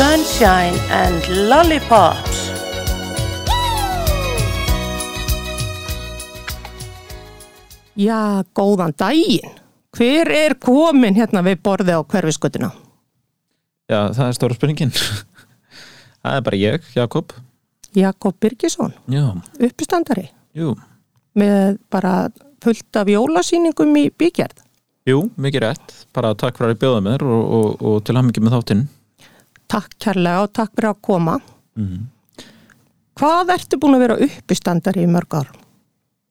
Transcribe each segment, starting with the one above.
Sunshine and Lollipops. Já, góðan daginn. Hver er komin hérna við borði á hverfiskutuna? Já, það er stóra spurningin. það er bara ég, Jakob. Jakob Birgisson, Já, uppistandari, jú. með bara fullt af jólasýningum í bígerð. Jú, mikið rétt. Bara takk fyrir að bjóða mér og, og, og til hann mikið með þáttinn. Takk kærlega og takk fyrir að koma. Mm. Hvað ertu búin að vera uppistandari í mörg ár?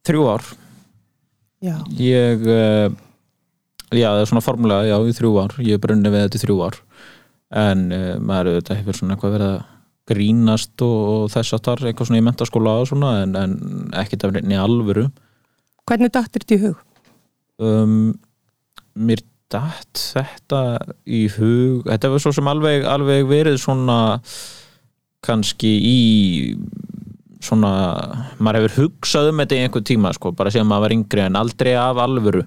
Þrjú ár. Já, Ég, uh, já, það er svona formulega, já, í þrjú ár. Ég brunni við þetta í þrjú ár. En uh, maður auðvitað hefur svona eitthvað verið að grínast og, og þess að það er eitthvað svona í mentaskóla og svona en, en ekkert af reyni alvöru. hvernig dættir þetta í hug? um, mér datt þetta í hug? Þetta var svo sem alveg, alveg verið svona kannski í svona maður hefur hugsað um þetta í einhver tíma sko, bara síðan maður var yngri en aldrei af alvöru.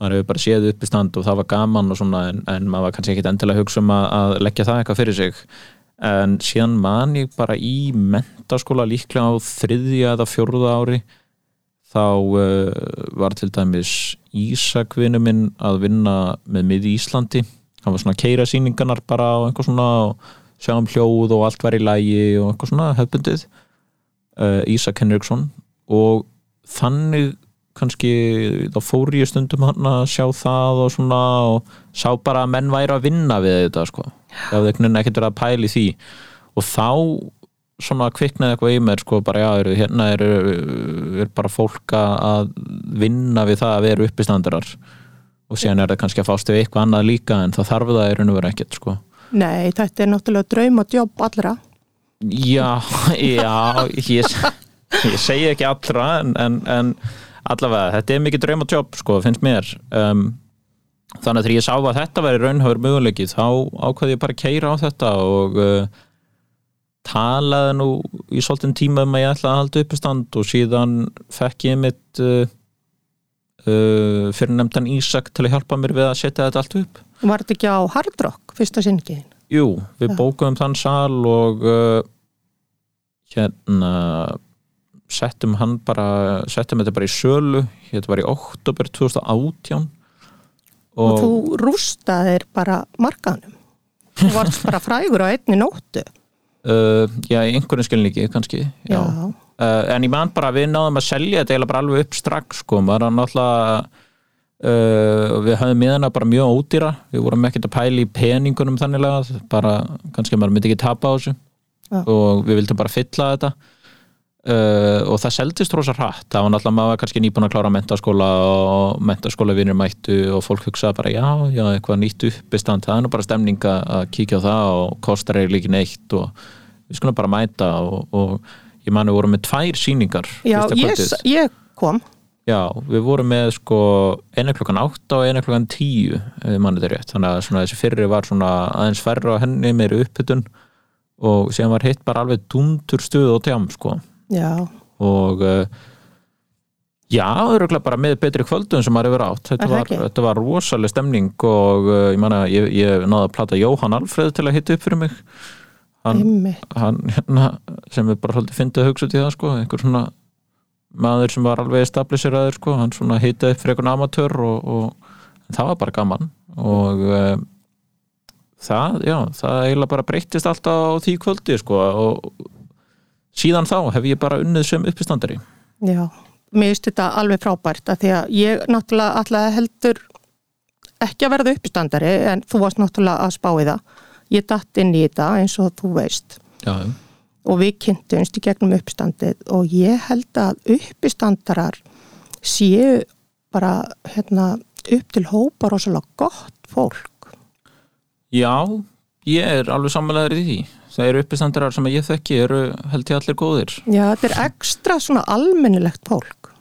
Maður hefur bara séð upp í stand og það var gaman og svona en, en maður var kannski ekkit endilega að hugsa um að, að leggja það eitthvað fyrir sig. En síðan man ég bara í mentaskóla líklega á þriðja eða fjórða ári þá uh, var til dæmis Ísakvinu minn að vinna með mið Íslandi. Hann var svona að keira sýningarnar bara og eitthvað svona og sjá um hljóð og allt var í lægi og eitthvað svona hefbundið uh, Ísak Henriksson. Og þannig kannski þá fór ég stundum hann að sjá það og svona og sá bara að menn væri að vinna við þetta sko, það hefði ekkert verið að pæli því. Og þá svona kviknaði eitthvað í mér sko bara já, eru, hérna er, er bara fólk að vinna við það að vera uppistandarar? Og síðan er það kannski að fást við eitthvað annað líka en það þarf það í raun og vera ekkert sko. Nei, þetta er náttúrulega draum og jobb allra. Já, já ég, ég segi ekki allra en, en, en allavega þetta er mikið draum og jobb sko, finnst mér. Um, þannig að þegar ég sá að þetta væri raunhafur möguleiki þá ákvaði ég bara að keira á þetta og uh, talaði nú í svolítinn tíma um að ég ætla að halda uppistand og síðan fekk ég mitt uh, uh, fyrir nefndan Ísak til að hjálpa mér við að setja þetta allt upp Var þetta ekki á Hard Rock, fyrsta sinnigiðin? Jú, við bókuðum þann sal og uh, hérna settum hann bara settum þetta bara í sölu þetta var í oktober 2018 Og, og, þú rústaðir bara markaðnum. Þú varst bara frægur á einni nóttu. Uh, já, í einhverjum skilningi kannski já. Já. Uh, en ég man bara að við náðum að selja þetta eiginlega bara alveg upp strax sko, maður er náttúrulega uh, við höfum miðana bara mjög ódýra við vorum ekkert að pæla í peningunum þannig bara kannski að maður myndi ekki tapa á þessu Já. og við vildum bara fylla þetta uh, og það seldist rosa hratt. Það var náttúrulega maður var kannski nýbúin að klára mentaskóla og mentaskóla vinir mættu og fólk hugsaði bara já, já, eitthvað nýtt uppistand. Það er nú bara stemning að kíkja á það og kostar eiginlega ekki neitt og við skulum bara mæta og, og ég mani við vorum með tvær sýningar Já, ég, ég kom. Já, við vorum með sko eina klokkan átta og eina klokkan tíu ef ég manni þetta rétt, þannig að svona, þessi fyrri var svona aðeins færra á henni meiri uppbytun og síðan var hitt bara alveg dundur stuð og tjám sko Já, og uh, já, örugglega bara með betri kvöldum sem maður hefur átt. Þetta var, þetta var rosaleg stemning og uh, ég manna, ég, ég náði að plata Jóhann Alfreð til að hitta upp fyrir mig. Hann, hann hérna, sem við bara svolítið fyndið að hugsa út í það sko, einhver svona maður sem var alveg stabiliseraður sko, hann svona hitaði upp fyrir einhvern amatör og, og það var bara gaman. Og uh, það, já, það eiginlega bara breyttist alltaf á því kvöldi sko. Og síðan þá hef ég bara unnið sem uppistandari Já, mér finnst þetta alveg frábært að því að ég náttúrulega alltaf heldur ekki að verða uppstandari en þú varst náttúrulega að spá í það. Ég datt inn í þetta eins og þú veist já, og við kynntumst í gegnum uppstandið og ég held að uppistandarar séu bara hérna, upp til hópa rosalega gott fólk. já ég er alveg sammelæður í því það eru uppistandarar sem ég þekki eru held ég allir góðir Já, þetta er ekstra svona almennilegt fólk.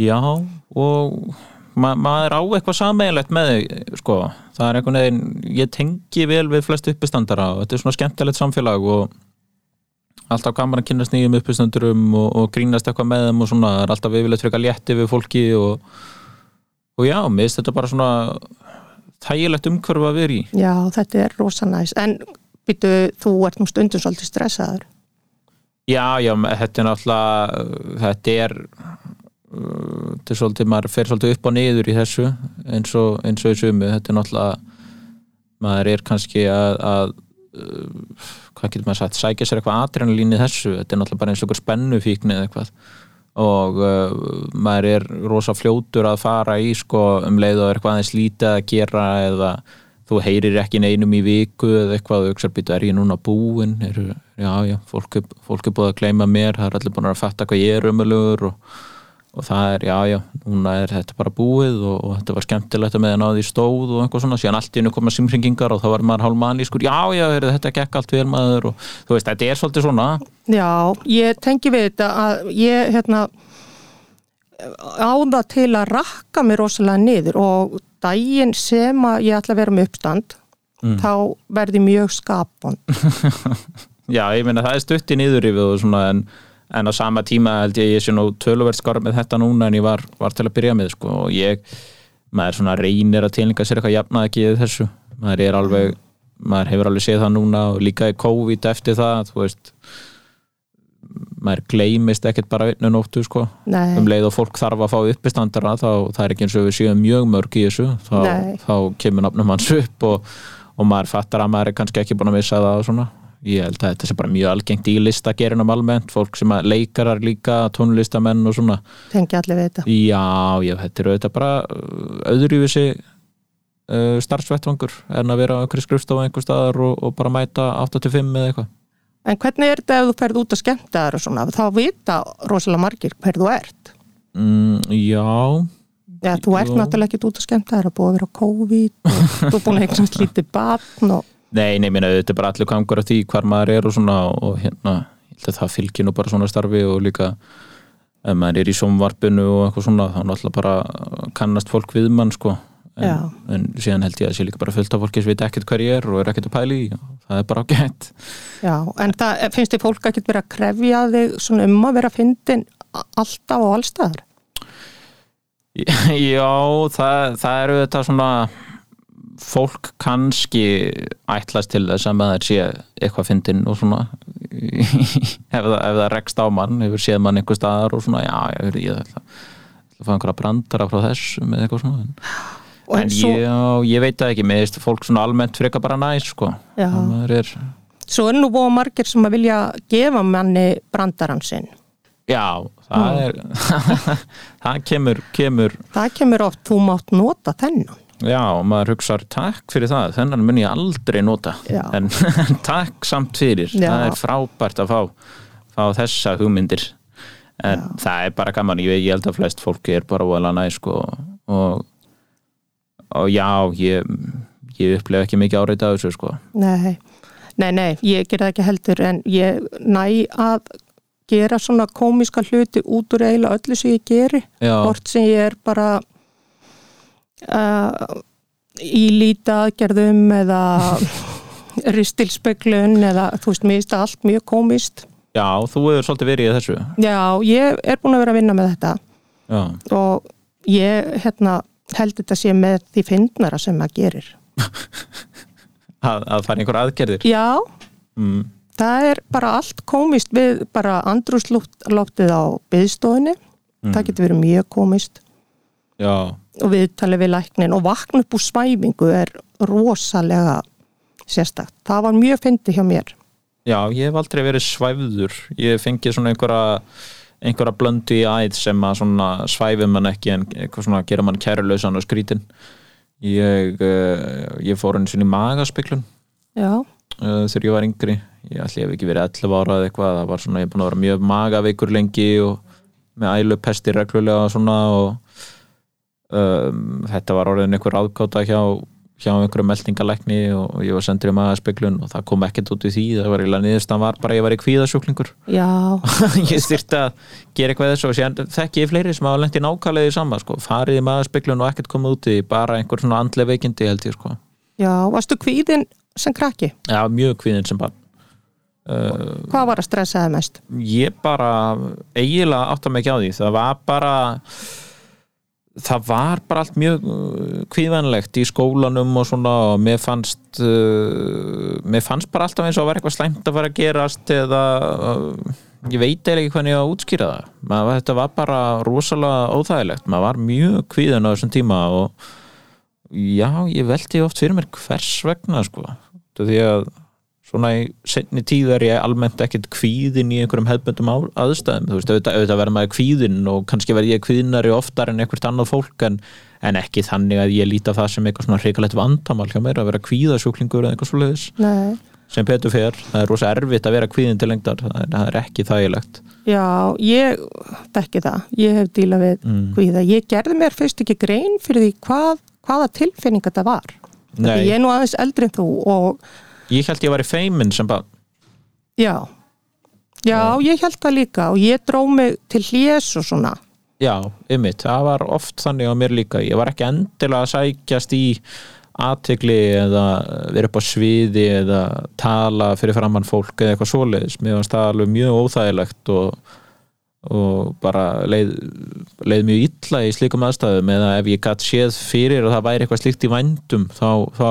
Já, og ma maður á eitthvað sameiginlegt með þau, sko, það er einhvern veginn ég tengi vel við flest uppistandara og þetta er svona skemmtilegt samfélag og alltaf gaman að kynast nýjum uppistandurum og, og grínast eitthvað með þeim og svona, það er alltaf yfirleitt frekar létti við fólki og, og já, finnst þetta bara svona þægilegt umhverfu að vera í Já, þetta er rosa næs. En býtu, þú ert nú stundum svolítið stressaður. Já, já, þetta er náttúrulega þetta er uh, þetta er svolítið, maður fer svolítið upp og niður í þessu eins og, eins og í sumu þetta er náttúrulega maður er kannski að, að uh, hvað getur maður sagt, sækja sér eitthvað adrenalín í þessu, þetta er náttúrulega bara eins og einhver spennufíkni eða eitthvað. Og uh, maður er rosa fljótur að fara í sko um leið og eitthvað aðeins lítið að gera eða þú heyrir ekki neinum í viku eða eitthvað og auksar býtu er ég núna búinn? Já já, fólk er, fólk er búið að gleyma mér það er allir búin að fatta hvað ég er umöluður og, og það er já já núna er þetta bara búið og, og þetta var skemmtilegt að með að náði stóð og eitthvað svona síðan allt í hennu koma simringingar og þá var maður hálf manni skur já já er, þetta gekk allt vel maður og þú veist þetta er svolítið svona. Já, ég tengi við þetta að ég hérna á það til að rakka mig rosalega niður og daginn sem að ég ætla að vera með uppstand þá verði mjög skapon Já, ég meina það er stutt í niðurrifið og svona en, en á sama tíma held ég ég sé nú töluvert skarð með þetta núna en ég var, var til að byrja með sko og ég, maður svona reynir að tilninga sér eitthvað jafnað ekki þessu. Maður er alveg, maður hefur alveg séð það núna og líka í COVID eftir það þú veist maður gleymist ekkert bara vinnu nóttu sko. Um leið og fólk þarf að fá uppistandara þá það er ekki eins og við séum mjög mörg í þessu. Þá, þá kemur nafnum hans upp og, og maður fattar að maður er kannski ekki búin að missa það og svona. Ég held að þetta sé bara mjög algengt í listagerinum almennt, fólk sem leikarar líka tónlistamenn og svona. Tengi allir við þetta. Já, já, þetta er auðvitað bara uh, öðruvísi uh, starfsvettvangur en að vera einhverju skrifstofa einhver staðar og, og bara mæta 8-5 eða eitthvað En hvernig er þetta ef þú ferð út að skemmta þér og svona, þá vita rosalega margir hver þú ert. mm, Já, Já, þú ert náttúrulega ekki út að skemmta þér að búa að vera á COVID og þú er búin að eitthvað slítið batn og Nei, nei, minna, þetta er bara allir gangur af því hvar maður er og svona og hérna, ég held að það fylgir nú bara svona starfi og líka ef maður er í sómvarpinu og eitthvað svona þá náttúrulega bara kannast fólk við mann sko. En, en síðan held ég að sé líka bara fullt af fólki sem veit ekkert hver ég er og er ekkert að pæli í það er bara ágætt Já, en það finnst þið fólk ekki verið að krefja þig svona um að vera fyndin alltaf og allstaðar? Já, það, það eru þetta svona fólk kannski ætlast til þess að maður sé eitthvað fyndin og svona ef, það, ef það rekst á mann hefur séð mann einhver staðar og svona já, ég, ég ætla, ætla að fá einhverja brandara frá þessum eða eitthvað svona en, Og en svo- ég, já, ég veit það ekki, mér veist fólk svona almennt frekar bara næs sko Já. Er, Svo er nú búið margir sem að vilja gefa manni brandarann sinn. já, það er það kemur, kemur Það kemur oft, þú mátt nota þennan. Já, og maður hugsar takk fyrir það, þennan mun ég aldrei nota Já. en takk samt fyrir Já. það er frábært að fá, fá þessa hugmyndir en það er bara gaman, ég, ég held að flest fólki er bara voðalega næ sko, og, og já ég, ég upplef ekki mikið áreita af þessu sko. Nei, nei, nei, ég ger það ekki heldur en ég næ að gera svona komíska hluti út úr eiginlega öllu sem ég geri. Hvort sem ég er bara uh, í líta aðgerðum eða ristilspeglun eða þú veist, mér finnst það allt mjög komist. Já, þú hefur svolítið verið í þessu Já, ég er búin að vera að vinna með þetta Já, og ég hérna, held þetta sé með því fyndnara sem maður gerir. að, að fara einhver aðgerðir Já, mm. það er bara allt komist við bara andrúsloftið á byðstofunni. Það getur verið mjög komist Já, og viðtalið við læknin og vakna upp úr svæfingu er rosalega sérstakt. Það var mjög fyndi hjá mér. Já, ég hef aldrei verið svæfður ég fengið svona einhverja einhverja blöndu í æð sem að svæfi mann ekki en gera mann kærulausan og skrítin ég, uh, ég fór einu sinni í magaspiklun Já, uh, þegar ég var yngri. Ég ætli hef ekki verið 11 ára eða eitthvað það var svona, ég er búin að vera mjög magaveikur lengi og með ælu pesti reglulega og svona og um, þetta var orðin einhver áðgáta hjá, hjá einhverju meldingalækni og ég var sendur í magaspiklun og það kom ekkert út í því það var eiginlega niðurstan var bara að ég var í kvíðasjúklingur já, ég þyrfti að gera eitthvað þessu og þekki ég fleiri sem hafa lent í nákvæmlega í sama sko. farið í magaspiklun og ekkert komið út í bara einhver svona andlega veikindi held ég sko. já. Varstu kvíðin sem krakki? Já, mjög kvíðin sem barn uh, Hvað var að stressaði mest? ég bara eiginlega átta mig ekki á því það var bara það var bara allt mjög uh, kvíðvænlegt í skólanum og svona og mér fannst uh, mér fannst bara alltaf eins og vera eitthvað slæmt að fara að gerast eða uh, ég veit eiginlega ekki hvernig ég á að útskýra það. Maður, þetta var bara rosalega óþægilegt. Maður var mjög kvíðan á þessum tíma og já, ég veldi oft fyrir mér hvers vegna sko, því að svona í setni tíð er ég almennt ekkert kvíðin í einhverjum hefbundum aðstæðum, þú veist, auðvitað, auðvitað verður maður kvíðin og kannski verð ég kvíðinari oftar en einhvert annað fólk en, en ekki þannig að ég líta það sem eitthvað svona hrikalegt vandamál hjá mér að vera kvíðasjúklingur eða eitthvað svoleiðis Nei, sem Petur fer, það er rosa erfitt að vera kvíðin til lengdar, það er, það er ekki þægilegt já, ég þekki það, ég hef dílað við mm. kvíða. Ég gerði mér fyrst ekki grein fyrir því hvað, hvaða tilfinning þetta var. Því Nei, ég er nú aðeins eldri en þú og ég held ég var í feimin sem bara, já, já, ég held það líka og ég dró mig til hljés og svona. já, ymmit, það var oft þannig á mér líka, ég var ekki endilega að sækjast í aðtegli eða vera upp á sviði eða tala fyrir framann fólk eða eitthvað svoleiðis, mér varst það alveg mjög óþægilegt og, og bara leið, leið mjög illa í slíkum aðstæðum. Eða ef ég gætt séð fyrir og það væri eitthvað slíkt í vændum þá, þá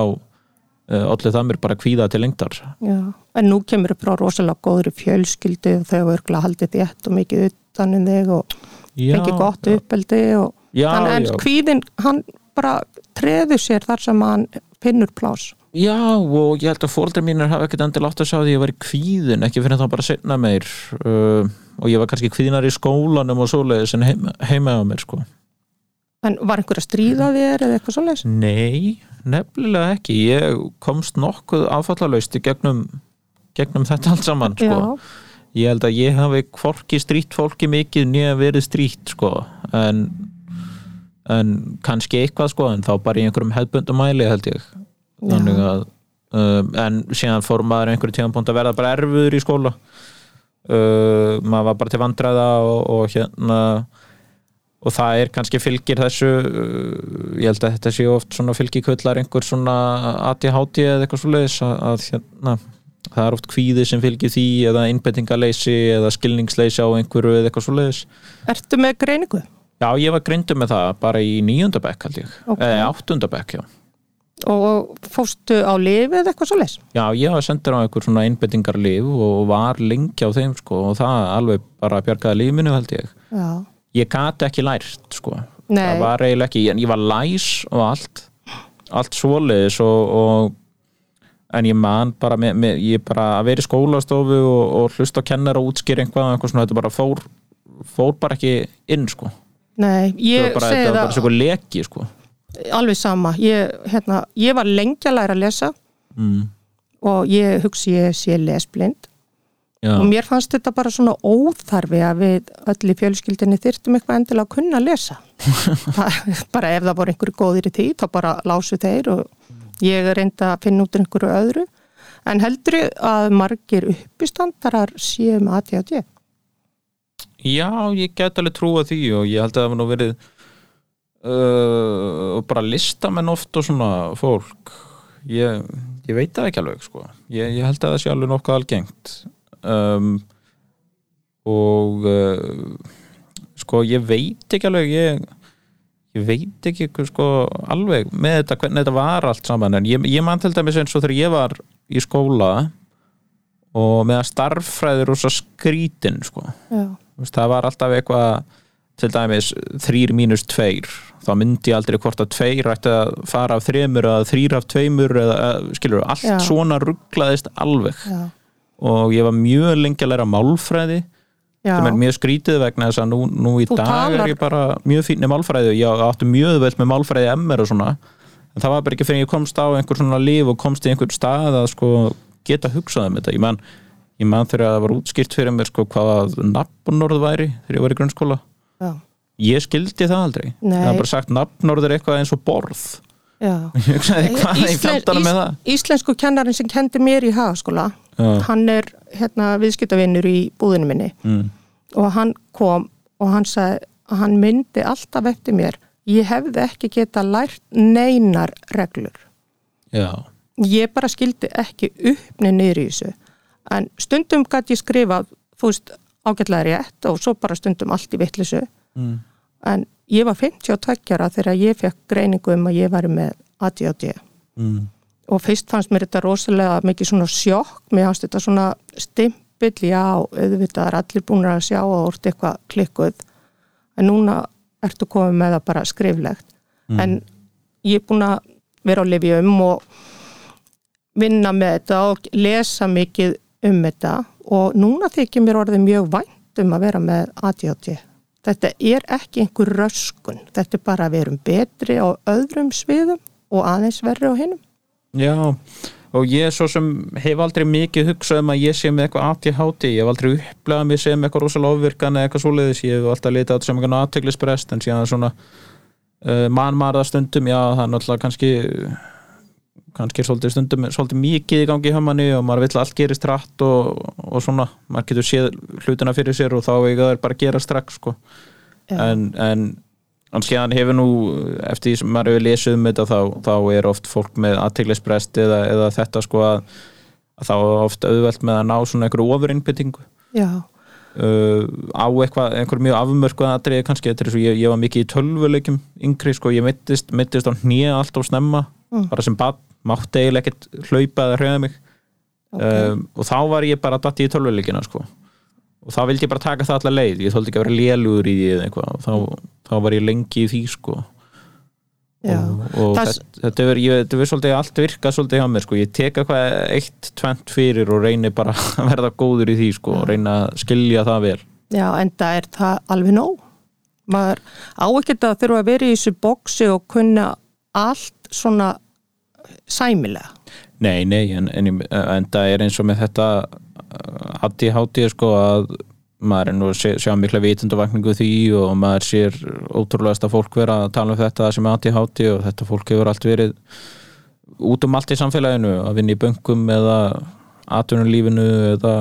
allir það mér bara kvíða til lengdar Já, en nú kemur upp frá rosalega góðri fjölskyldu og þau örgulega haldið þétt og mikið utan um þig og fengið gott uppeldi og já, þannig en já. kvíðin, hann bara treður sér þar sem hann finnur plás. Já, og ég held að fóldrar mínir hafa ekkert endilega átt að sjá því að ég var í kvíðin ekki fyrir þá bara setna meir uh, og ég var kannski kvíðinar í skólanum og svoleiðis en heima, heima á mér sko. En var einhver að stríða þér eða eitthvað svoleiðis? Nei, nefnilega ekki. Ég komst nokkuð áfallalaust í gegnum, gegnum þetta allt saman sko. Ég held að ég hafi hvorki strýtt fólki mikið nýja verið strýtt sko. en, en kannski eitthvað sko, en þá bara í einhverjum hefbundum mæli held ég. Að um, en síðan fór maður einhverju tíðanbúnd að verða bara erfuður í skóla. Uh, maður var bara til vandræða og, og hérna og það er kannski fylgir þessu uh, ég held að þetta sé oft svona fylgikvöllar einhver svona ADHD eða eitthvað svoleiðis að, að hérna það er oft kvíði sem fylgir því eða innbendingaleysi eða skilningsleysi á einhverju eða eitthvað svoleiðis ertu með greiningu? Já, ég var greindur með það bara í níundabekk held ég, Ok. eða áttundabekk já. Og fóstu á lifi eða eitthvað svoleiðis? já, ég var sendur á einhver svona innbendingarlif og var lengi á þeim sko og það alveg bara bjargaði lífinu held ég Já. Ég gati ekki lært sko. Það var eiginlega ekki, en ég var læs og allt allt svoleiðis og, og en ég man bara með, með, ég bara að vera í skólastofu og, og hlusta á kennar og útskýra einhvað, eitthvað svona, þetta bara fór fór bara ekki inn sko. Nei, það ég segi þetta var bara það svo leki sko. Alveg sama. Ég, hérna, ég var lengi að læra að lesa mm. og ég hugsi ég sé lesblind já, og mér fannst þetta bara svona óþarfi að við öll í fjölskyldinni þyrftum eitthvað endilega að kunna að lesa. Bara ef það voru einhverju góðir í því þá bara lásu þeir og ég reynda að finna út einhverju öðru. En heldur að margir uppistandarar séu með ADHD já, ég get alveg trúa því og ég held að það var nú verið uh, bara listamenn oft og svona fólk ég, ég veit það ekki alveg sko. Ég, ég held að það sé alveg nokkuð algengt um, og uh, sko ég veit ekki alveg ég, ég veit ekki sko alveg með þetta hvernig þetta var allt saman en ég, ég man til dæmis eins og þegar ég var í skóla og með að starffræður og svo skrítin sko. Veist, það var alltaf eitthvað til dæmis þrýr mínus tveir. Þá myndi ég aldrei hvort að tveir ætti að fara af þremur eða þrýr af tveimur eða, skilur, allt Já. svona rugglaðist alveg. Já, og ég var mjög lengi að læra málfræði já, sem er mjög skrítið vegna þess að nú, nú í Þú dag talar- er ég bara mjög fínni málfræði. Og ég átti mjög vel með málfræði MR og svona. En það var bara ekki fyrir ég komst á einhver svona líf og komst í einhver stað að sko geta hugsað um þetta. Ég man, ég man þegar það var útskýrt fyrir mér sko hvað nafnorð væri þegar ég var í grunnskóla. Já, ég skildi það aldrei. Nei. það var bara sagt nafnorð er eitthvað eins og borð í Íslen- Íslensku kennarin sem kendi mér í hagaskóla hann er hérna viðskiptavinnur í búðinu minni. Mm. og hann kom og hann sagði að hann myndi alltaf eftir mér. Ég hefði ekki geta lært neinar reglur. Já, ég bara skildi ekki uppni niður í þessu. En stundum gæti ég skrifa þú veist ágætlega rétt og svo bara stundum allt í vittlisu mm. En ég var 52 ára þegar ég fekk greiningu um að ég væri með ADHD mm. og fyrst fannst mér þetta rosalega mikið svona sjokk, mér fannst þetta svona stimpill, já, auðvitað er allir búin að sjá og orðið eitthvað klikkuð. En núna ertu komið með það bara skriflegt. En ég er búin að vera á lifjum og vinna með þetta og lesa mikið um þetta. Og núna þykir mér orðið mjög vænt um að vera með ADHD. Þetta er ekki einhver röskun, þetta er bara að vera um betri á öðrum sviðum og aðeins verri á hinnum. Já, og ég svo sem hef aldrei mikið hugsað um að ég sé með eitthvað ADHD, ég hef aldrei upplegað mig sem eitthvað rosalega ofvirkan eða eitthvað svoleiðis, ég hef alltaf litað á þetta sem eitthvað aðteglisbrest en síðan svona uh, mannmarða stundum, já það er náttúrulega kannski kannski er svolítið stundum svolítið mikið í gangi hjá manni og maður vill allt gerist rætt og, og svona, maður getur séð hlutina fyrir sér og þá eiga það bara að gera strax sko. en, en en skjæðan hefur nú eftir því sem maður hefur lesið um þetta þá, þá er oft fólk með aðteglisbrest eða, eða þetta sko að, að þá er oft auðvelt með að ná svona einhverju ofurinnbyttingu uh, á eitthvað, einhver mjög afmörku aðriði kannski, þetta er svo, ég, ég var mikið í tölvuleikum yngri, sko, ég mittist, mittist á hnið allt á snemma, bara sem bad mátti eiginlega ekkert hlaupa eða hrjöða mig. Um, og þá var ég bara dætt í tölvuleikina, sko. Og þá vildi ég bara taka það allar leið, ég þóldi ekki að vera lélugur í því og þá, þá var ég lengi í því, sko. Og, og Það- þetta, verður svolítið allt virka svolítið hjá mér sko. ég tek eitthvað eitt tvent fyrir og reyni bara að verða góður í því sko, og reyna að skilja það vel. Já, en það er það alveg nóg. Maður á ekkert að þurfa að vera í þessu bóksi og kunna allt svona sæmilega. nei, nei, en, en, en það er eins og með þetta hatt í hátíð sko að maður er nú að sjá, sjá mikla vitundavakningu því og maður sér ótrúlegast að fólk vera að tala um þetta sem er hatt í hátíð og þetta fólk hefur allt verið út um allt í samfélaginu að vinna í böngum eða atvinnulífinu eða,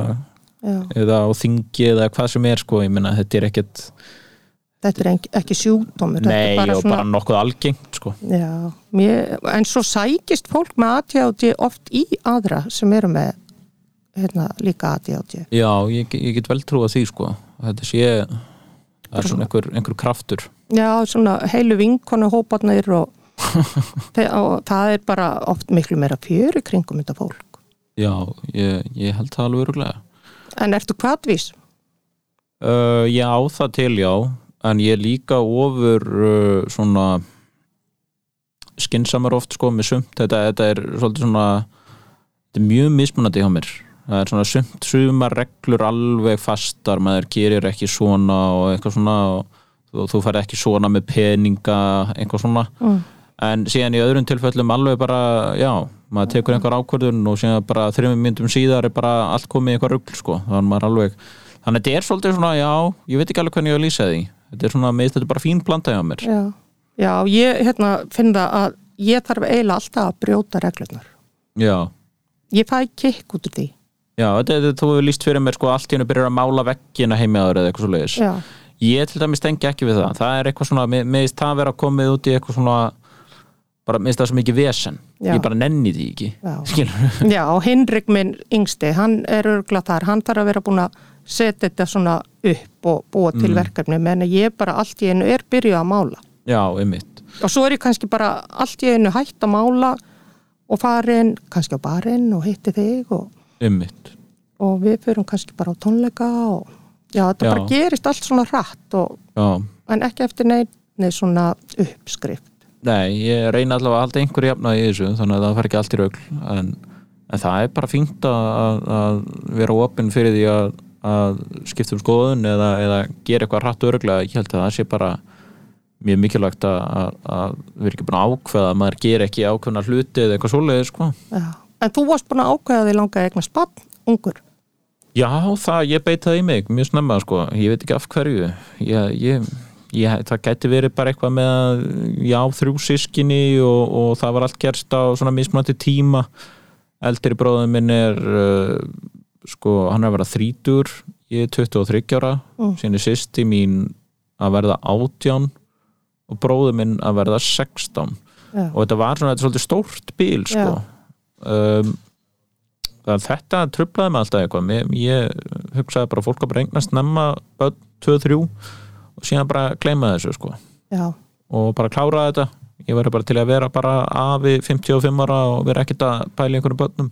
eða á þingi eða hvað sem er sko, ég meina þetta er ekkert Þetta er ekki, sjúkdómur. nei bara og svona, bara nokkuð algengt sko Já, mér, en svo sækist fólk með ADHD oft í aðra sem eru með hérna, líka ADHD. já, ég, ég get vel trúa því sko þetta sé það er svona einhver, einhver kraftur Já, svona heilu vinkonu hóparnir og, og það er bara oft miklu meira fjöri kringum þetta fólk. já, ég, ég held það alveg öruglega En ertu hvaðvís? uh, já, það til já en ég líka ofur uh, svona skinsamar oft sko með sumt. Þetta, þetta er svolítið svona þetta er mjög mismunandi hjá mér. Það er svona sumt sumar reglur alveg fastar, maður gerir ekki svona og eitthvað svona og þú, þú færð ekki svona með peninga eitthvað svona. Mm. en síðan í öðrum tilfellum alveg bara já, maður tekur einhver ákvörðun og síðan bara þreymum myndum síðar er bara allt komið í eitthvað rugl sko, þannig maður alveg þannig að þetta er svolítið svona, já, ég veit ekki alveg hvernig ég að lýsa því. Þetta er svona, með þetta er bara fín blanda hjá mér. Já, já ég hérna, finn það að ég þarf eiginlega alltaf að brjóta reglurnar. já, Ég fæ kikk út úr því. já, þetta, þú hefur lýst fyrir mér sko, allt í hennu byrjar að mála veggina heimiðaður eða eitthvað svo leiðis Já, ég til dæmis tengi ekki við það, það er eitthvað svona með, meðist það vera komið út í eitthvað svona bara meðist það svo mikið vesen Já. ég bara nenni því ekki Já. já og Hinrik minn yngsti, hann er örgla þar, hann þarf að vera búin að setja þetta svona upp og búa til verkefni, menn ég bara allt í einu er byrjuð að mála. Já, einmitt Og svo er ég kannski bara allt í einu hætt að mála og farin, kannski á barinn og hitti þig og, einmitt og við fyrum kannski bara á tónleika og já, þetta Já. bara gerist allt svona hratt og, já, en ekki eftir neitt svona uppskrift. Nei, ég reyna allavega halda einhverju jafnaði í þessu þannig að það fær ekki allt í raugl en, en það er bara fínt að, að- vera opinn fyrir því að, að skipta um skoðun eða, eða gera eitthvað hratt öruglega ég held að það sé bara mjög mikilvægt að, að, að vera ekki búin að ákveða að maður ger ekki ákveðna hluti eða eitthvað svoleiði sko. En þú varst búin að ákveða því langa eignar spann, ungur. Já, það, ég beit það í mig mjög snemma sko, ég veit ekki af hverju ég, ég, ég, það gæti verið bara eitthvað með að, já, þrjú sískinni og, og það var allt gerst á svona mismunandi tíma eldri bróðum minn er uh, sko, hann er að vera þrítur ég er 23 ára Mm. síðan er sýsti mín að verða átján og bróðum minn að verða 16 Já. og þetta var svona, þetta er svolítið stórt bíl sko. Um, það þetta trublaði mig alltaf eitthvað. Mér, ég hugsaði bara fólk að bara eignast nefna 2-3 og síðan bara gleyma þessu sko. Já, og bara klára þetta. Ég verður bara til að vera bara afi 55 ára og vera ekkert að pæla í einhverjum börnum.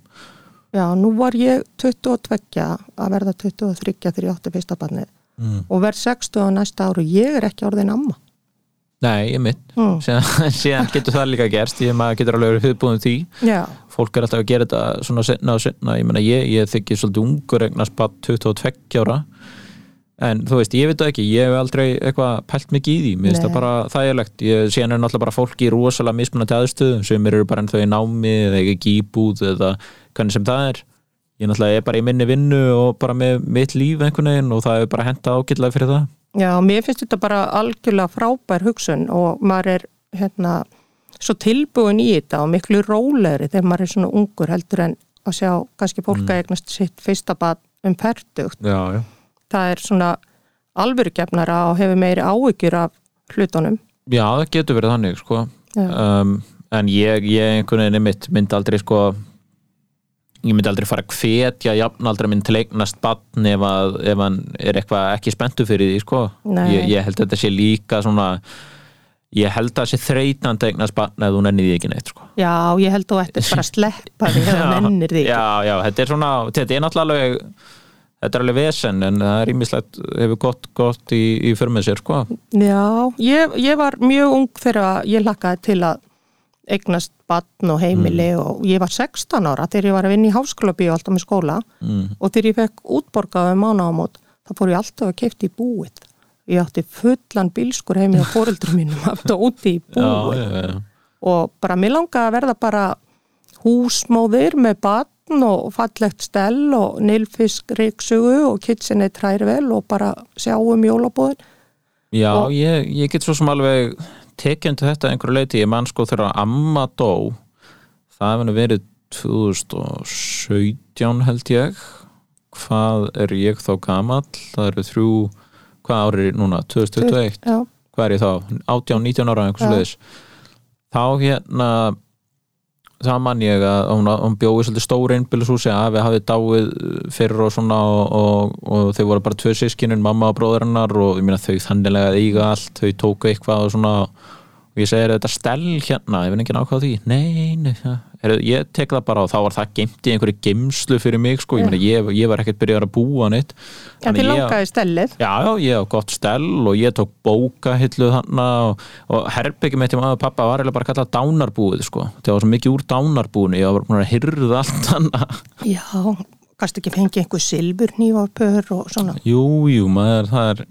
Já, nú var ég 22 að verða 23 þegar ég átti fyrsta barnið. Mm. og verð 60 á næsta áru, ég er ekki orðin amma nei, ég mitt. Mm. síðan, síðan getur það líka gerst. Ég maður getur alveg verið hugbúin því. Já, fólk er alltaf að gera þetta svona setna og setna ég ég, ég þykki svolítið ungur eignast bara 22 ára. En þú veist, ég veit það ekki, ég hef aldrei eitthvað pælt mikið í því, mér finnst það bara þægilegt. Ég síðan er náttúrulega bara fólki í rosalega mismunandi aðstöðum. Sem eru bara ennþá í námi eða ekki gíbúð eða hvernig sem það er. Ég náttúrulega er bara í minni vinnu og bara með mitt líf einhvern veginn og það er bara henda ágætlega fyrir það já, mér finnst þetta bara algjörlega frábær hugsun og maður er hérna svo tilbúin í þetta og miklu rólegri þegar maður er svona ungur heldur en að sjá kannski fólk að eignast sitt fyrsta barn um perdugt já, já. það er svona alvörugefnara og hefur meiri áhyggjur af hlutunum Já, það getur verið þannig sko. Um, en ég, ég einhvern veginn mitt myndi aldrei sko ég myndi aldrei fara að hvetja jafnaldra minn til eignast batn ef, að, ef hann er eitthvað ekki spenntu fyrir því sko. Ég, ég held að þetta sé líka svona ég held að það sé þreytandi að eignast batn eða þú nennir því ekki neitt sko. Já, ég held þú ættir bara að sleppa því þegar þú nennir því já, já, þetta er svona þetta er náttúrulega þetta er alveg vesen en það er ímislegt hefur gott, gott í, í för með sér sko. Já, ég, ég var mjög ung þegar ég lakkaði til að eignast batn og heimili og ég var 16 ára þegar ég var að vinna í háskólabíu alltaf með skóla. Mm. og þegar ég fekk útborgaði mánaðamót þá fór ég alltaf að kefti í búið. Ég átti fullan bílskur heimi á fóreldrum mínum aftur úti í búið. já, já. og bara mér langaði að verða bara húsmóðir með batn og fallegt stell og nilfisk ríksugu og kitsinni trærvel og bara sjá um jólabóðin Já, Og- ég, ég get svo sem alveg tekjandi þetta einhverju leiti, ég man sko þegar amma dó það nú verið 2017 held ég. Hvað er ég þá gamall? Það eru þrjú, hvað ári núna? 2021, Já, hvað er ég þá? 18, 19 ára einhvers Já. leiðis þá hérna það man ég að hún, hún bjóði svolítið stór einbýlishúsi að við hafið dáið fyrir og svona og, og, og þau voru bara tvö sískinin, mamma og bróður hennar og ég meina þau þannilega eiga allt þau tóku eitthvað og svona og ég segir þetta stell hérna, ég finn ekki nákvæða því. Nei, nei. Heru, ég tek það bara og þá var það geimt í einhverju geimslu fyrir mig sko, ég meina ég, ég var ekkert byrjað að búa neitt. En þið langaði stellið. Já, já, ég hef gott stell og ég tók bókahillu þarna og, og herbyggjum eitt í maður pappa var eiginlega bara kallað dánarbúið sko. það var svo mikið úr dánarbúinu ég var bara að hyrða allt þannig Já, kannski ekki fengið einhver silfurnývapör og svona? Jú, jú, maður,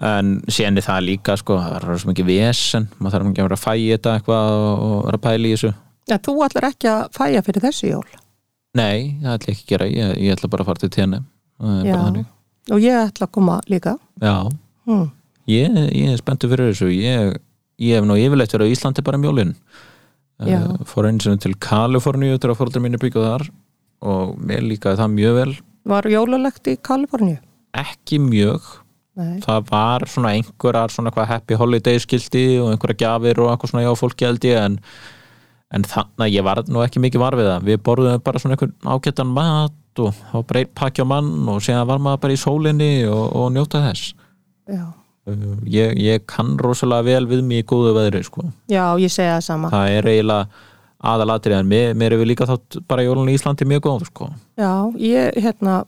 á en séni það líka sko, það er svo mikið vesen maður þarf ekki að vera að fæja þetta eitthvað og, vera að pæla í þessu. En þú ætlar ekki að fæja fyrir þessu jól? Nei, það ætla ekki að gera, ég, ég ætla bara að fara til tenni Já. og ég ætla að koma líka. Já, hm. Ég, ég er spenntur fyrir þessu. Ég, ég hef nú yfirleitt verið á Íslandi bara um jólin. Já. uh, fór eins og til Kaliforníu til að fóröldur mínu byggja þar og mér líkaði það mjög vel. Var jólalegt í Kaliforníu? ekki mjög Nei, það var svona einhverjar svona hvað happy holiday skildi og einhverjar gjafir og eitthvað svona já fólki held ég en, en þannig að ég var nú ekki mikið var við það við borðum bara svona einhvern ágættan mat og einn pakki á mann og síðan var maður bara í sólinni og, og njóta þess já. Uh, ég, ég kann rosalega vel við mig í góðu veðri sko. Já, ég segi það sama það er eiginlega aðalatri en mér, mér er við líka þátt bara jólun í Íslandi mjög góð sko. Já, ég hérna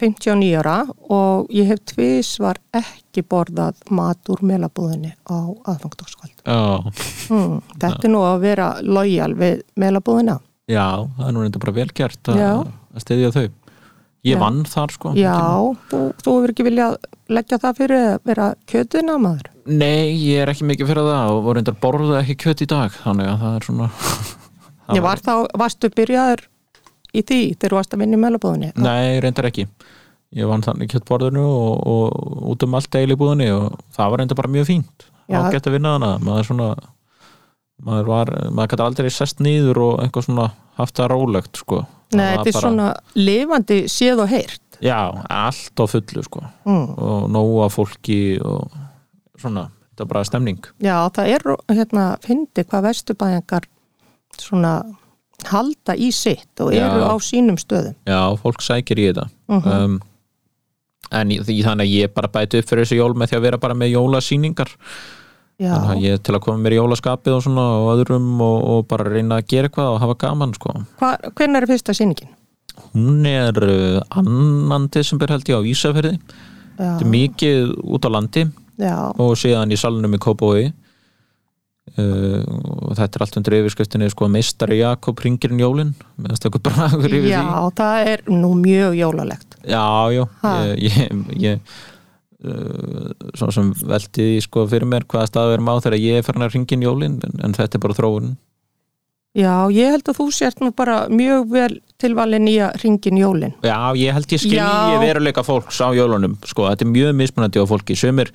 59 ára og ég hef tvísvar ekki borðað mat úr melabúðinni á aðfangdagskvöld. já. Hmm, þetta er nú að vera lojal við melabúðina. já, það er nú reynda bara vel gert að, stiðja þau ég Já. vann þar sko Já, þú, þú hefur ekki viljað leggja það fyrir að vera kjötuna maður. nei, ég er ekki mikið fyrir það og voru reyndar borða ekki kjött í dag þannig að það er svona Ég var þá, varstu byrjaður í því þegar þú varst að vinna í melabúðinni? nei, reyndar ekki. Ég vann þannig kjöttborðinu og, og út um allt deil í búðinni og það var reyndar bara mjög fínt. Að vinna hana maður svona maður var, maður gæti aldrei sest nýður og eitthvað svona haft það rólegt sko. Nei, þetta er bara- svona lifandi séð og heyrt. já, allt á fullu sko. Mm. og nóga fólki og svona, þetta er bara stemning. Já, það er hérna, fyndi hvað vesturbæðingar svona halda í sitt og Já. eru á sínum stöðum. já, fólk sækir í þetta. Mhm. um, en því þannig að ég bara bæti upp fyrir þessi jól með því að vera bara með jólasýningar. Já, þannig að ég til að koma mér í jólaskapið og svona og öðrum og, og bara reyna að gera eitthvað og hafa gaman sko. Hva, hvernig er fyrsta sýningin? hún er uh, annan desember held ég á Ísafirði. Já, þetta er mikið út á landi. Já, og síðan í salnum í Kópói uh, og þetta er allt undir yfirskriftinni sko meistari Jakob ringirinn jólin með að stöku bragur yfir já, því. það er nú mjög jólalegt. Já, já, Ha. ég, ég, ég uh, svona sem velti því sko fyrir mér hvaða stað við erum á þegar ég er farin að ringin jólin en, en þetta er bara þróun Já, ég held að þú sért nú bara mjög vel tilvalin í að ringin jólin. Já, ég held ég skilji veruleika fólks á jólunum, sko, þetta er mjög mismunandi á fólki, sumir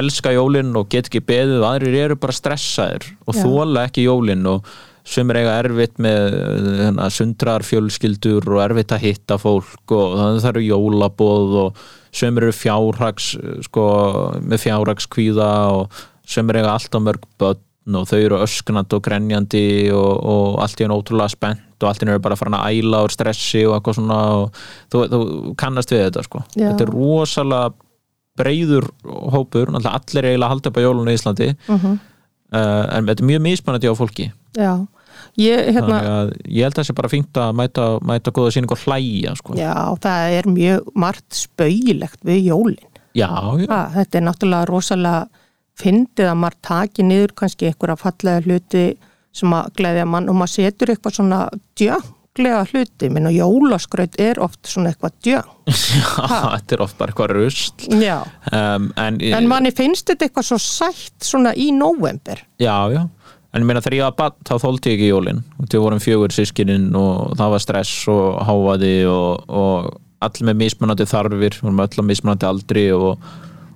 elska jólin og get ekki beðið aðrir eru bara stressaðir og Já. þóla ekki jólin og sumir eiga erfitt með hérna, sundrar fjölskyldur og erfitt að hitta fólk og þannig það eru jólabóð og sumir eru fjárhags sko, með fjárhagskvíða og sumir eiga alltaf mörg börn og þau eru ösknand og grenjandi og, og allt í enn ótrúlega spennt og allt í enn eru bara farin að æla úr stressi og eitthvað svona og þú, þú kannast við þetta sko. Já. þetta er rosalega breyður hópur, allir eiginlega að halda upp á jólun í Íslandi. Uh uh, en þetta er mjög mismunandi á fólki. Já, ég, hérna, ég held að það sé bara fínt að mæta, mæta góða síning og hlæja sko. já, það er mjög margt spauilegt við jólin. Já, já, ha, Þetta er náttúrulega rosalega fyndið að maður taki niður kannski einhverja fallega hluti sem að gleðja mann og maður setur eitthvað svona djönglega hluti, minn og jólaskraut er oft svona eitthvað djöng þetta er oft bara eitthvað rusl. Já, um, en, en manni finnst þetta eitthvað svo sætt svona í nóvember. Já, já. En ég meina þegar ég var bann þá þóldi ég ekki jólin. Og við vorum fjögur sískinin og það var stress og hávaði og, og allir með mismunandi þarfir. Við vorum öll á mismunandi aldri og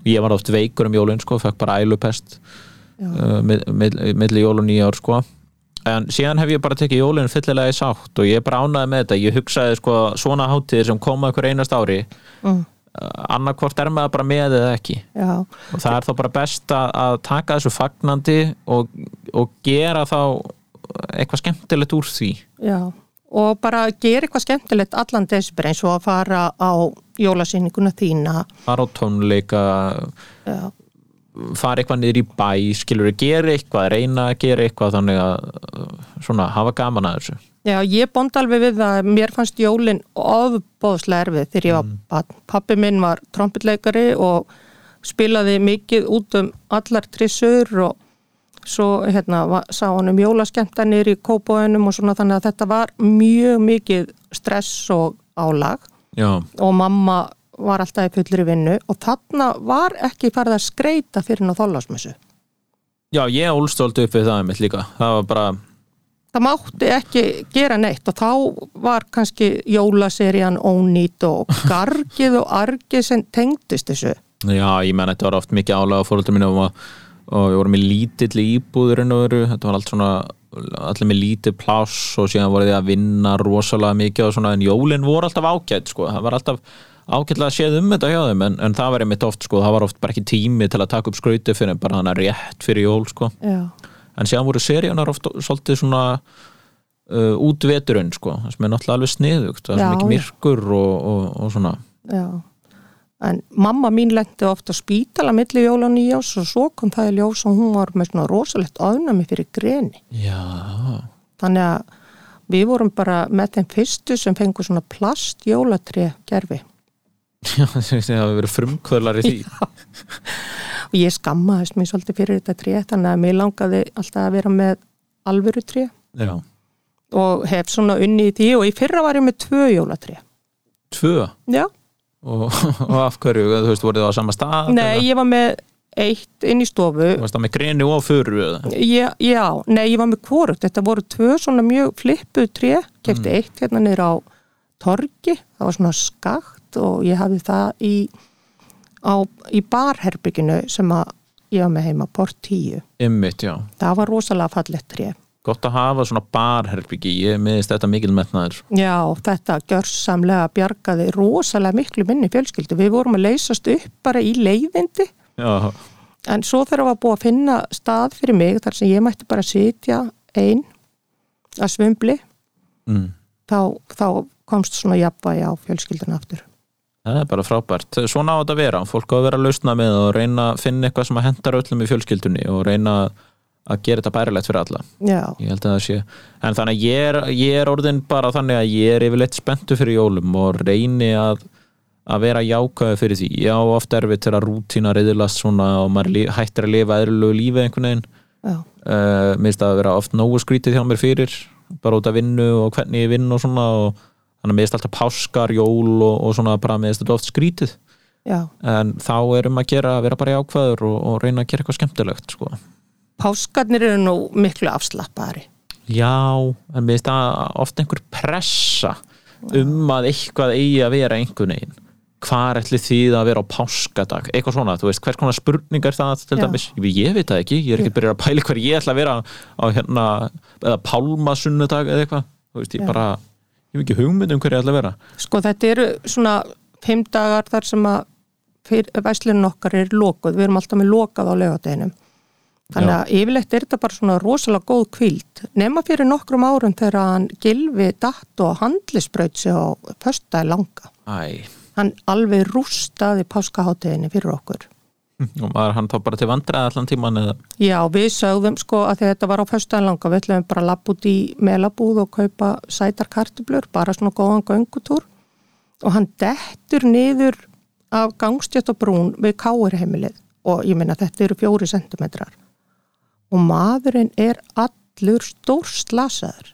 ég var oft veikur um jólin sko, fekk bara ælupest uh, milli jól og nýjár sko. En síðan hef ég bara tekið jólinn fyllilega í sátt og ég er bara ánæði með þetta. Ég hugsaði sko svona hátíðir sem koma ykkur einast ári mm. annarkvort er maður bara með eða ekki. Já, og það er þá bara best að, taka þessu fagnandi og, og gera þá eitthvað skemmtilegt úr því. Já. Og bara gera eitthvað skemmtilegt allan desibir eins og að fara á jólasýninguna þína. Fara á tónleika já, fara eitthvað niður í bæ skilur við gera eitthvað, reyna að gera eitthvað þannig að svona hafa gaman að þessu. Já ég bónd alveg við það mér fannst jólin ofbóðslega erfið þegar ég var mm. pappi minn var trompetleikari og spilaði mikið út um allar trissur og svo hérna va- sá hann um jólaskemmtanir í kópóinum og svona þannig að þetta var mjög mikið stress og álag já, og mamma var alltaf í fullri vinnu og þarna var ekki farið að skreita fyrir ná þólasmessu. já ég ólstóld upp við það einmitt líka það var bara, Það mátti ekki gera neitt og þá var kannski jólaserían ónýt og gargið og argið sem tengdist þessu. já ég menn þetta var oft mikið álega á fóröldum mínum og, og við vorum í lítill og veru, þetta var allt svona allir með lítið pláss og síðan voru þið að vinna rosalega mikið og svona en jólin voru alltaf ágætt sko, það var alltaf ágætlega séð um þetta hjá þeim en, en það var einmitt oft sko, það var oft bara ekki tími til að taka upp skrauti fyrir bara hana rétt fyrir jól sko. Já, en síðan voru seríunar oft svolítið svona uh, út veturinn sko, það sem er náttúrulega alveg sniðugt það er mikið myrkur og, og, og svona. Já. En mamma mín lendi ofta á spítala milli jóla og nýjás og svo kom það í ljós og hún var með svona rosalegt ofnami fyrir greni. já, Þannig að við vorum bara með þeim fyrstu sem fengur svona plast jólatri gerfi. já það hafi verið frumkvölar í því. Og ég skammaðist mér svolítið fyrir þetta tré þannig að mér langaði alltaf að vera með alvöru tré já, og hef svona unni í því og í fyrra var ég með tvö jólatré. Tvö? Já, og, og af hverju, þú veist, voruð það á sama stað nei, ég var með eitt inn í stofu. Þú veist það með greni og furu eða? já, já, nei, ég var með hvorugt. Þetta voru tvö svona mjög flippuð tré. Kefti eitt hérna niður á torgi, það var svona skakt og ég hafði það í á, í barherbygginu sem að ég var með heima, port 10 Ymmit, já. það var rosalega fallegt tré Gott að hafa svona barherbyggi, ég miðist þetta mikil metnaður. Já, þetta gjörsamlega bjargaði rosalega miklu minni fjölskyldu. Við vorum að leysast upp bara í leiðindi Já, en svo þegar var búið að finna stað fyrir mig þar sem ég mætti bara sitja einn að svumbli mm. þá, þá komst svona jafnvægi á fjölskylduna aftur. Það er bara frábært. Svona á þetta að vera. Fólk á að vera að lausna með og reyna að finna eitthvað sem að hendar öllum í fjölskyldunni og reyna að gera þetta bærilegt fyrir alla. Já, Ég held að það sé. En þannig að ég er, ég er orðin bara þannig að ég er yfirleitt spenntu fyrir jólum og reyni að, að vera jákaðu fyrir því. Ég á oft erfitt til að rútína reyðilast svona og maður hættir að lifa eðlulegu lífi einhvern veginn. já, Uh, mér finnst það að vera oft nógu skrítið hjá mér fyrir bara út af vinnu og hvernig ég vinn og svona og þannig að mér finnst alltaf páskar, jól og, og svona bara mér finnst þetta oft skrítið já. en þá er um að gera að Páskarnir eru nú miklu afslappari. já, en mér finnst það oft einhver pressa um að eitthvað eigi að vera einhvern veginn hvar ætli þið að vera á páskadag eitthvað svona, þú veist, hvers konar spurningar það til Já. dæmis, ég, veit það ekki ég er ekki byrjað að pæla hver ég ætla að vera á hérna, eða pálmasunnudag eða eitthvað, þú veist, ég Já. bara ég hef ekki hugmynd um hver ég ætla að vera Sko þetta eru svona fimm dagar þar sem að væslunum okkar er lokuð, við erum alltaf með lokað á laugadeginum. Þannig að yfirleitt er þetta bara svona rosalega góð kvíld. Nema fyrir nokkrum árum þegar hann gilfi datt og handlisbraut sig á föstaði langa. Æ, Hann alveg rústaði páskahátteginni fyrir okkur. og maður hann þá bara til vandræða allan tíman eða Já, við sögðum sko að þetta var á föstaði langa, við ætlum bara að lappa út í melabúð og kaupa sætar kartublur, bara svona góðan göngutúr og hann dettur niður af gangstjött og brún við káirheimilið og ég meina þetta eru fjóri sentimetrar og maðurinn er allur stór slasaður.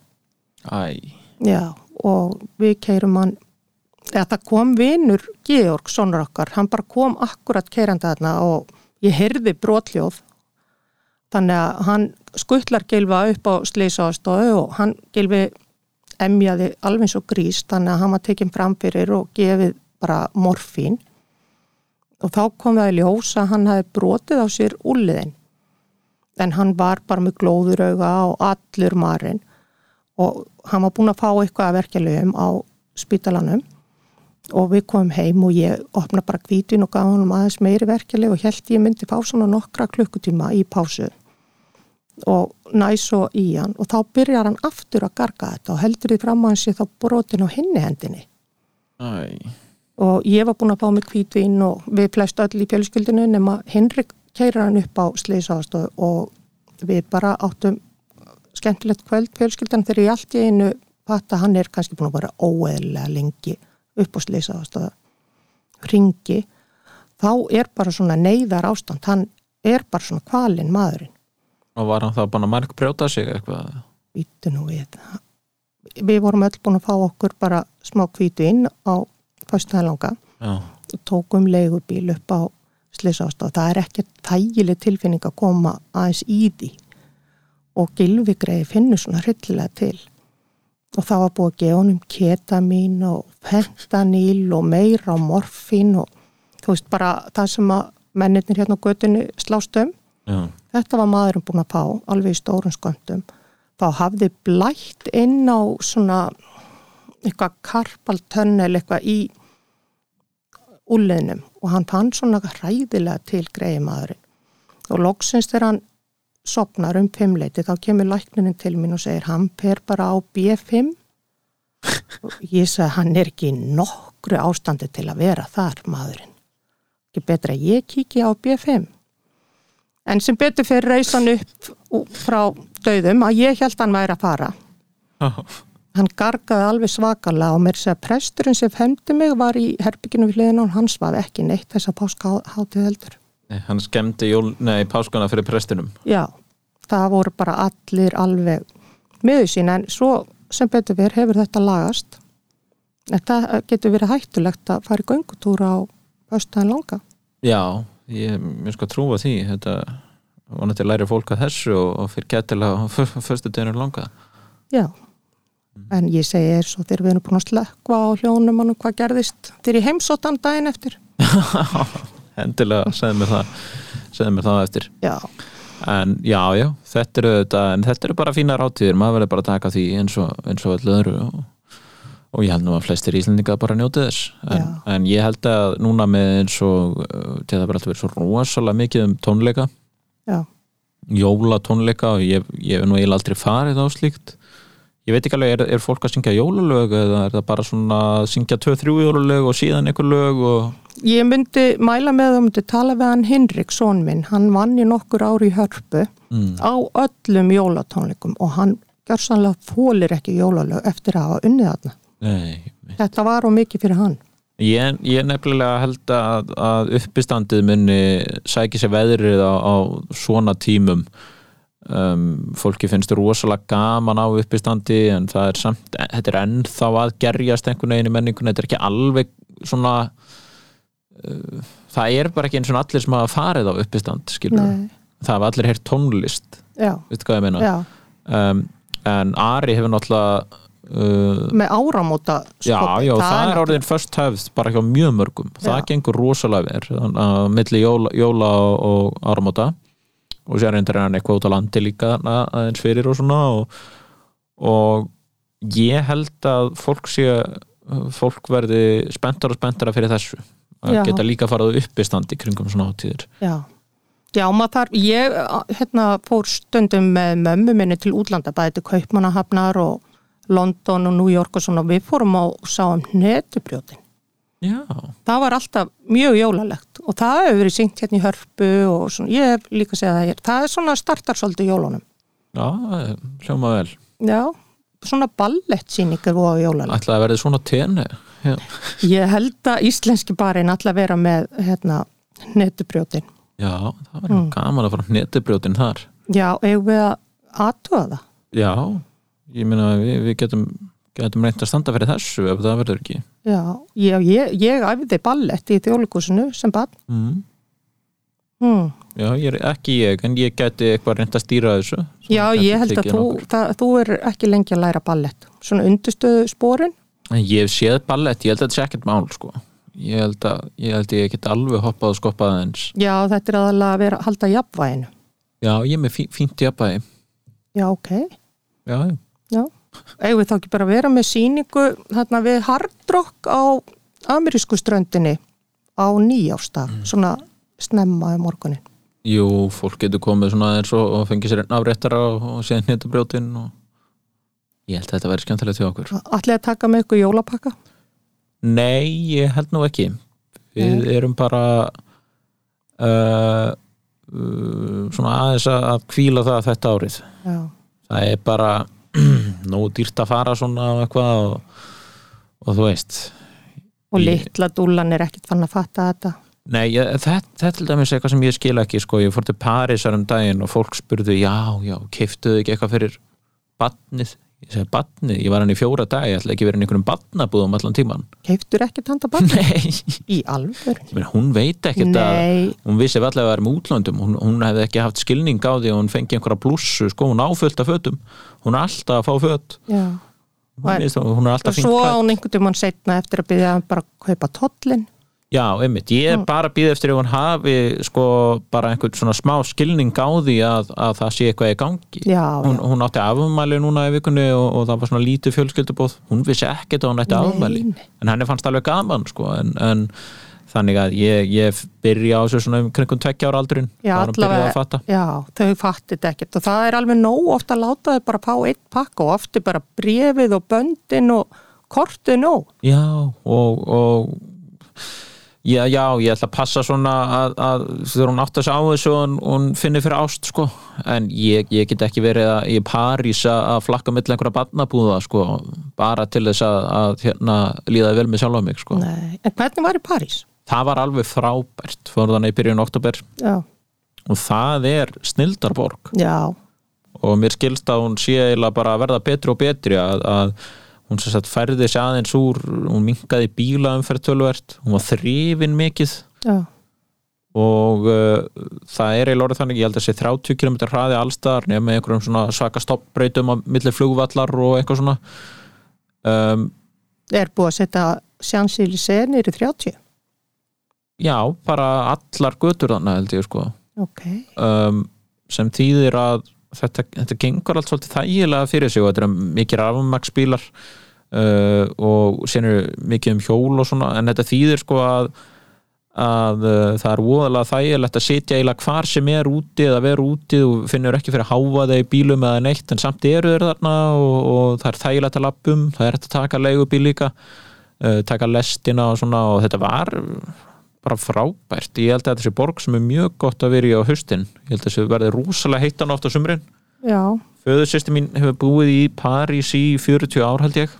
Æ, Já, og við keirum hann eða það kom vinur Georg, sonur okkar, hann bara kom akkurat keirandi þarna og ég heyrði brotljóð. Þannig að hann skuttlar gilfa upp á slísástóðu og hann gilfi emjaði alveg og grís þannig að hann var tekinn fram fyrir og gefið bara morfín. Og þá kom það í ljós að hann hafi brotið á sér úliðin en hann var bara með glóðurauga og allur marinn. Og hann var búinn að fá eitthvað að verkefliðum á spítalanum. Og við komum heim og ég opna bara kvítin og gaf hann aðeins meiri verkeflið og held ég myndi fá svona nokkra klukkutíma í pásu. Og næs og í hann og þá byrjar hann aftur að garga þetta og heldur því fram að hann sé þá brotin á hinni hendinni. Æ. Og ég var búin að fá mig kvítvin og við flest öll í fjölskyldinu nema Henrik keirir hann upp á sleisaðastöð og við bara áttum skemmtilegt kvöld fjölskyldan þegar ég allt í einu fatt að hann er kannski búin að vera óeðlega lengi upp á sleisaðastöð ringi þá er bara svona neyðar ástand hann er bara svona kvalinn maðurinn. Og var hann þá búin að marg brjóta sig eitthvað? Vítu nú við. Við vorum öll búin að fá okkur bara smá kvítu inn á fyrstaðalanga Já, og tókum leigubíl upp á slisástaf. Það er ekki þægileg tilfinning að koma aðeins í því og gilvigreiði finnur svona hryllilega til. Og það var búið að gefa honum ketamín og fentanil og meira morfín og þú veist bara það sem að mennirnir hérna á götinu slást um já, Þetta var maðurinn búin að fá alveg í stórum sköndum. Þá hafði blætt inn á svona eitthvað karpaltönnel eitthvað í úliðnum og hann fann svona hræðilega til greiði maðurinn. Og loksins þegar hann sopnar um fimmleiti þá kemur læknirinn til mín og segir hann per bara á B5 og ég sagði hann er ekki nokkru ástandi til að vera þar maðurinn. Ekki betra að ég kíki á B5 En sem betur fyrir reysan upp frá döðum að ég held hann væri að fara. já, Hann gargaði alveg svakalega og mér segja að presturinn sem femdi mig var í herbygginu við hliðina og hann svaf ekki neitt þess að páskahátið heldur. Nei, hann skemmdi jól, nei, páskana fyrir prestinum Já, það voru bara allir alveg miður sín en svo sem betur fyrir hefur þetta lagast. Þetta getur verið hættulegt að fara í göngutúra á östaðan langa. Já, ég mér sko trúa því þetta vonandi læri fólk að þessu og, fyrir gætilega á fyrstu deginu langa Já, en ég segi er svo þegar við erum búin að slökva á hljónum og hvað gerðist? Þegar ég heimsóttan daginn eftir. endilega, segðu mér það segðu mér það eftir. Já, en já, já, þetta eru þetta en þetta eru bara fínar átíðir, maður verður bara að taka því eins og, eins og öllu öðru og, og ég held nú að flestir íslendinga bara njóti þess. En, en ég held að núna með eins og til það bara alltaf verið svo rosalega mikið um tónleika já, jóla tónleika og ég, ég hef nú eiginlega aldrei farið á slíkt ég veit ekki alveg, er, er fólk að syngja jólalög eða er það bara svona að syngja 2-3 jólalög og síðan einhver lög og Ég myndi mæla með að myndi tala við hann Hinrik, són minn, hann vann í nokkur ári í hörpu mm. á öllum jólatónleikum og hann gjörsanlega fólir ekki jólalög eftir að hafa unnið nei, Þetta var á mikið fyrir hann. ég, ég nefnilega held að, að uppistandið munni sæki sér veðrið á, á svona tímum um, fólki finnst rosalega gaman á uppistandi en það er samt, þetta er ennþá að gerjast einhvern veginn í menningunni, þetta er ekki alveg svona uh, það er bara ekki eins og allir sem hafa farið á uppistand skilur, Nei. það hafa allir heyrt tónlist. Veitu hvað ég meina? Um, en Ari hefur náttúrulega uh, með áramóta Já, já, það, er náttúrulega- orðin först höfð bara hjá mjög mörgum, það Já. gengur rosalega verð, uh, milli jóla, jóla og, og áramóta og sér reyndar hann eitthvað út á landi líka aðeins fyrir og svona og, og ég held að fólk sé fólk verði spenntar og spenntara fyrir þessu. Að Já. geta líka farað upp í standi kringum svona átíðir Já, já maður þarf, ég hérna, fór stundum með mömmu minni til útlanda, bæði til Kaupmannahafnar og London og New York og svona, við fórum á og sáum netubrjótin. Já, Það var alltaf mjög jólalegt og það hefur verið syngt hérna í hörpu og svona, ég hef líka segjað það hér, það er svona startar svolítið jólunum. já, hljóma vel Já, svona ballettsýningar voru á jólalegt. ætlaði að verði svona tenni Ég held að íslenski barinn alltaf vera með hérna netubrjótin. já það var mm. gaman að fara netubrjótin þar Já, eigum við að aðtuga það? Já, ég meina við, við getum, getum reynt að standa fyrir þessu ef það verður ekki Já, ég, ég, ég æfði ballett í þjóðleikusinu sem bann. mm. Hmm. Já, ég er ekki ég, en ég geti eitthvað reynt að stýra þessu Já, ég held að þú, það, þú er ekki lengi að læra ballett. Svona undirstöðu spórin. Ég hef séð ballett, ég held að þetta sé ekkert mál sko. ég held að ég, ég get alveg hoppað og skoppað eins Já, þetta er aðalega að vera halda jafnvæginu. Já, ég er með fí, fínt jafnvægi Já, ok. Já, Já. Eigum við þá ekki bara að vera með síningu þarna við hardrock á amerísku ströndinni á nýjástaf, Mm. svona snemma í morgunin. jú, fólk getur komið svona eins og, og fengið sér einn afréttara og, og séð hnetabrjótin og ég held að þetta væri skemmtilegt til okkur Allir að taka með ykkur jólapakka? Nei, ég held nú ekki Við erum bara uh, uh, svona aðeins að að kvíla það þetta árið Já. það er bara nógu dýrt að fara svona og eitthvað og, og þú veist. Og litla dúlan er ekkit fann að fatta þetta. Nei, ég, þetta, þetta er til dæmis eitthvað sem ég skil ekki sko, ég fór til Parísar um daginn og fólk spurðu, já, já, keiftuðu ekki eitthvað fyrir badnið ég segi badnið, ég var hann í fjóra dag ég ætla ekki verið í einhverjum badnabúðum allan tíman Keiftur ekkit handa bann? Nei, Í meina, hún veit ekkert að hún vissi allavega að vera með útlöndum. Hún, hún hefði ekki haft skilning á því að hún fengi einhverja blússu, sko, hún áfullt af fötum. Hún er alltaf að fá föt. Hún, hún er alltaf Og fínt svo á hún einhvern tímann setna eftir að byrja bara að kaupa tollin. Já, einmitt, ég er bara að býða eftir ef hún hafi sko bara einhvern svona smá skilning á því að, að það sé eitthvað í gangi. Já, hún, já. hún átti afmæli núna í vikunni og, og það var svona lítið fjölskyldubóð hún vissi ekkert að hún ætti afmæli. En henni fannst alveg gaman sko, en, en þannig að ég, ég byrja á þessu svona um kringum tveggja ára aldurinn. Þá er byrjað allavega, að fatta. já, þau fattit ekkert. Og það er alveg nóg ofta að láta þau bara fá eitt pakka og ofti bara brefið og böndin og kortið nóg. Já, og, og já, já, ég ætla að passa svona að, að þegar hún átt að á þessu og hún, finnir fyrir ást sko. en ég, ég get ekki verið að, í París að, flakka mill einhverja barnabúða sko, bara til þess að, að hérna, líða vel með sjálf á mig sko. Nei. En hvernig var í París? það var alveg frábært fór þannig í byrjun oktober Já, og það er snildarborg já, og mér skilst að hún sé eiginlega bara að verða betri og betri að, að hún sem sagt færði sig aðeins úr hún minkaði bílaumferð tölvert hún var þrifin mikið. Já, og uh, það er eiginlega orðið þannig ég held að sé 30 km hraði allstaðar nema einhverjum svona svaka stoppbreytum á milli flugvallar og eitthvað svona. Um, er búið að setja sjansýli senir í 30. já, bara allar götur þannig held ég sko. Ok, um, sem þýðir að þetta, þetta gengur allt svolítið þægilega fyrir sig og þetta er mikið rafmagsbílar uh, og sen er mikið um hjól og svona en þetta þýðir sko að að uh, það er voðalega þægilegt að sitja eiginlega hvar sem er úti eða vera úti og finnur ekki fyrir að háfa þeir bílum eða neitt en samt eru þeir þarna og, og það er þægilegt að lappum það er hægt að taka leigubíl líka uh, taka lestina og svona og þetta var bara frábært. Ég held að þessi borg sem er mjög gott að vera í á haustin. Ég held að þessi verði rosalega heitan oft á sumrin. Já, föðursýsti mín hefur búið í París í 40 ár held ég.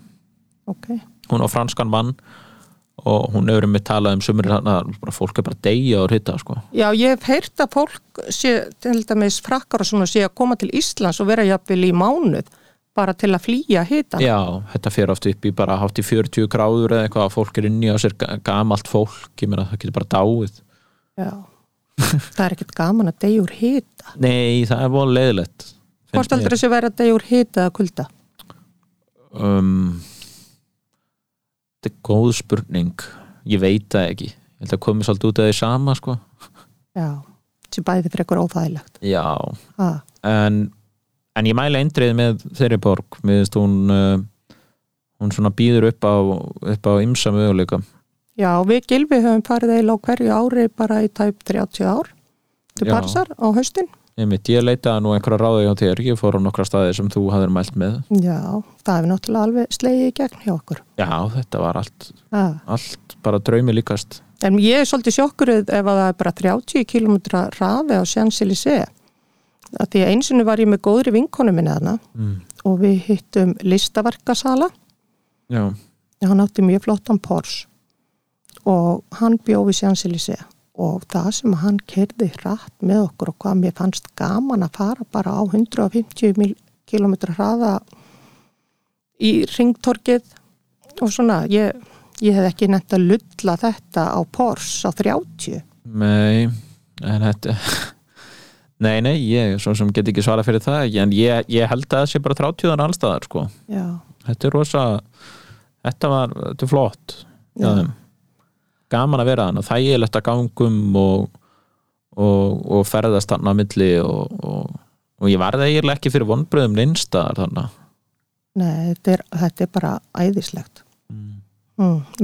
Ok. Hún á franskan mann og hún hefur með talað um sumri þannig að fólk er bara að deyja og hitta sko. Já, ég hef heyrt að fólk sé, til dæmis frakkar og svona sé að koma til Íslands og vera jafnvel í mánuð bara til að flýja hitan. Já, þetta fer oft upp í bara hátt í 40 gráður eða eitthvað að fólk er inni á sér ga- gamalt fólk, ég meina það getur bara dáið Já. það er ekkert gaman að deyja úr hita. Nei, það er voru leiðilegt Hvort heldur þessi verið að deyja úr hita eða kulda? um, Þetta er góð spurning Ég veit það ekki Ég held að komi svolítið út af því sama sko. Já, þessi bæði fyrir eitthvað óþægilegt. Já, Ah. en, en ég mæla eindrið með þeirri borg finnst hún uh, hún svona býður upp á upp á ymsa möguleika Já, við Gilvi höfum farið eiginlega á hverju ári bara í tæp 30 ár til Já. Barsar á haustin. Einmitt, ég leitaði nú einhverja ráði hjá þér ég fór á nokkra staði sem þú hafðir mælt með Já, það hefur náttúrulega alveg slegið í gegn hjá okkur. Já, þetta var allt, Ah. allt bara draumi líkast En ég er svolítið sjokkuruð ef að það er bara 30 km rafi á Sjansilisee. Að því að einsinu var ég með góðri vinkonu minni þarna mm. og við hittum listaverkasala. Já, Hann átti mjög flottan Porsche og hann bjóði Sjansilisee og það sem hann kerði hratt með okkur og hvað mér fannst gaman að fara bara á 150 km hraða í ringtorkið og svona, ég, ég hef ekki nefnt að lulla þetta á Porsche á 30 nei en þetta Nei, nei, ég svo sem get ekki svara fyrir það en ég, ég held að það sé bara 30 allstaðar sko. Já, Þetta er rosa þetta var, þetta er flott. Gaman að vera þannig þægilegt að gangum og, og, og ferðast þarna að milli og, og, og ég varði eiginlega ekki fyrir vonbröðum neinstaðar þannig nei, þetta er, þetta er bara æðislegt mm.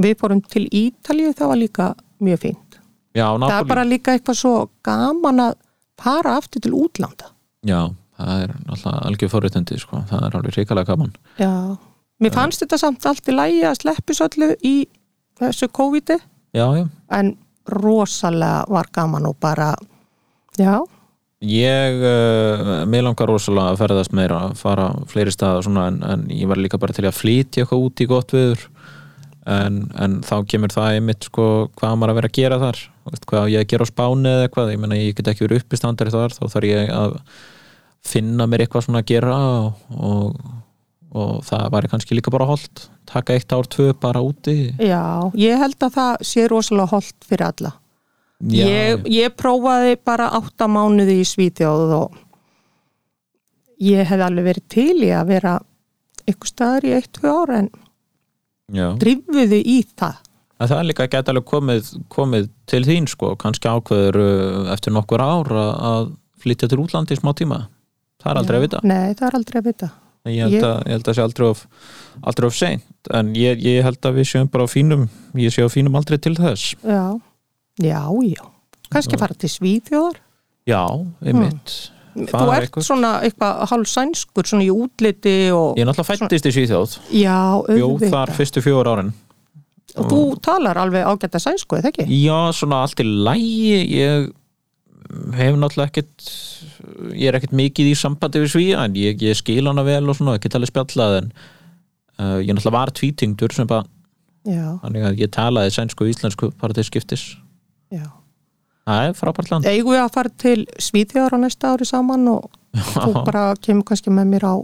Við fórum til Ítalíu, það var líka mjög fínt Já, Það er bara líka eitthvað svo gaman að fara aftur til útlanda. Já, það er alltaf algjör forréttindi sko. það er alveg ríkalega gaman. Já, mér fannst þetta samt allt í lægi að sleppi svolítið í þessu COVID-i. Já, já. En rosalega var gaman og bara já, Ég, uh, mér langar rosalega að ferðast meira, að fara fleiri staða svona, en, en ég var líka bara til að flytja eitthvað út í gott viður en, en þá kemur það einmitt sko, hvað maður að vera að gera þar Veist, hvað ég að gera á spáni eða eitthvað? Ég meina ég get ekki verið uppistandari þar þá þarf ég að finna mér eitthvað svona að gera og, og, og það væri kannski líka bara holdt. Taka eitt ár, tvö bara úti. Já, ég held að það sé rosalega holdt fyrir alla. Já, ég, ég prófaði bara átta mánuði í Svíþjóð og ég hef alveg verið til í að vera ykkur staðar í eitt, tvö ára en já. drifuðu í það En það er líka geta alveg komið, komið til þín sko, kannski ákveður uh, eftir nokkur ár að, flytja til útlandi í smá tíma. Það er aldrei Já. að vita. Nei, það er aldrei að vita Ég held Ég- að, ég held að það sé aldrei of, aldrei of seint, en ég, ég held að við séum bara á fínum, ég sé á fínum aldrei til þess. Já, já, já kannski fara til Svíþjóðar Já, einmitt. Þú Fara ert eitthvað. svona eitthvað hálf sænskur svona í útliti og Ég er náttúrulega fættist í Svíþjóð, já, bjóð þar auðvitað fyrstu fjóður árin. Og þú talar alveg ágæta sænsku, eða ekki? Já, svona allt í lægi, ég hef náttúrulega ekkert, ég er ekkert mikið í sambandi við Svíja, en ég, ég skil hana vel og svona, ekki talið spjallað, en uh, ég náttúrulega var tvítingdur sem bara, Já, þannig að ég talaði sænsku og íslensku bara til skiptis. já Það er frábært land. Eigum við að fara til Svíþjóðar á næsta ári saman og þú bara kemur kannski með mér á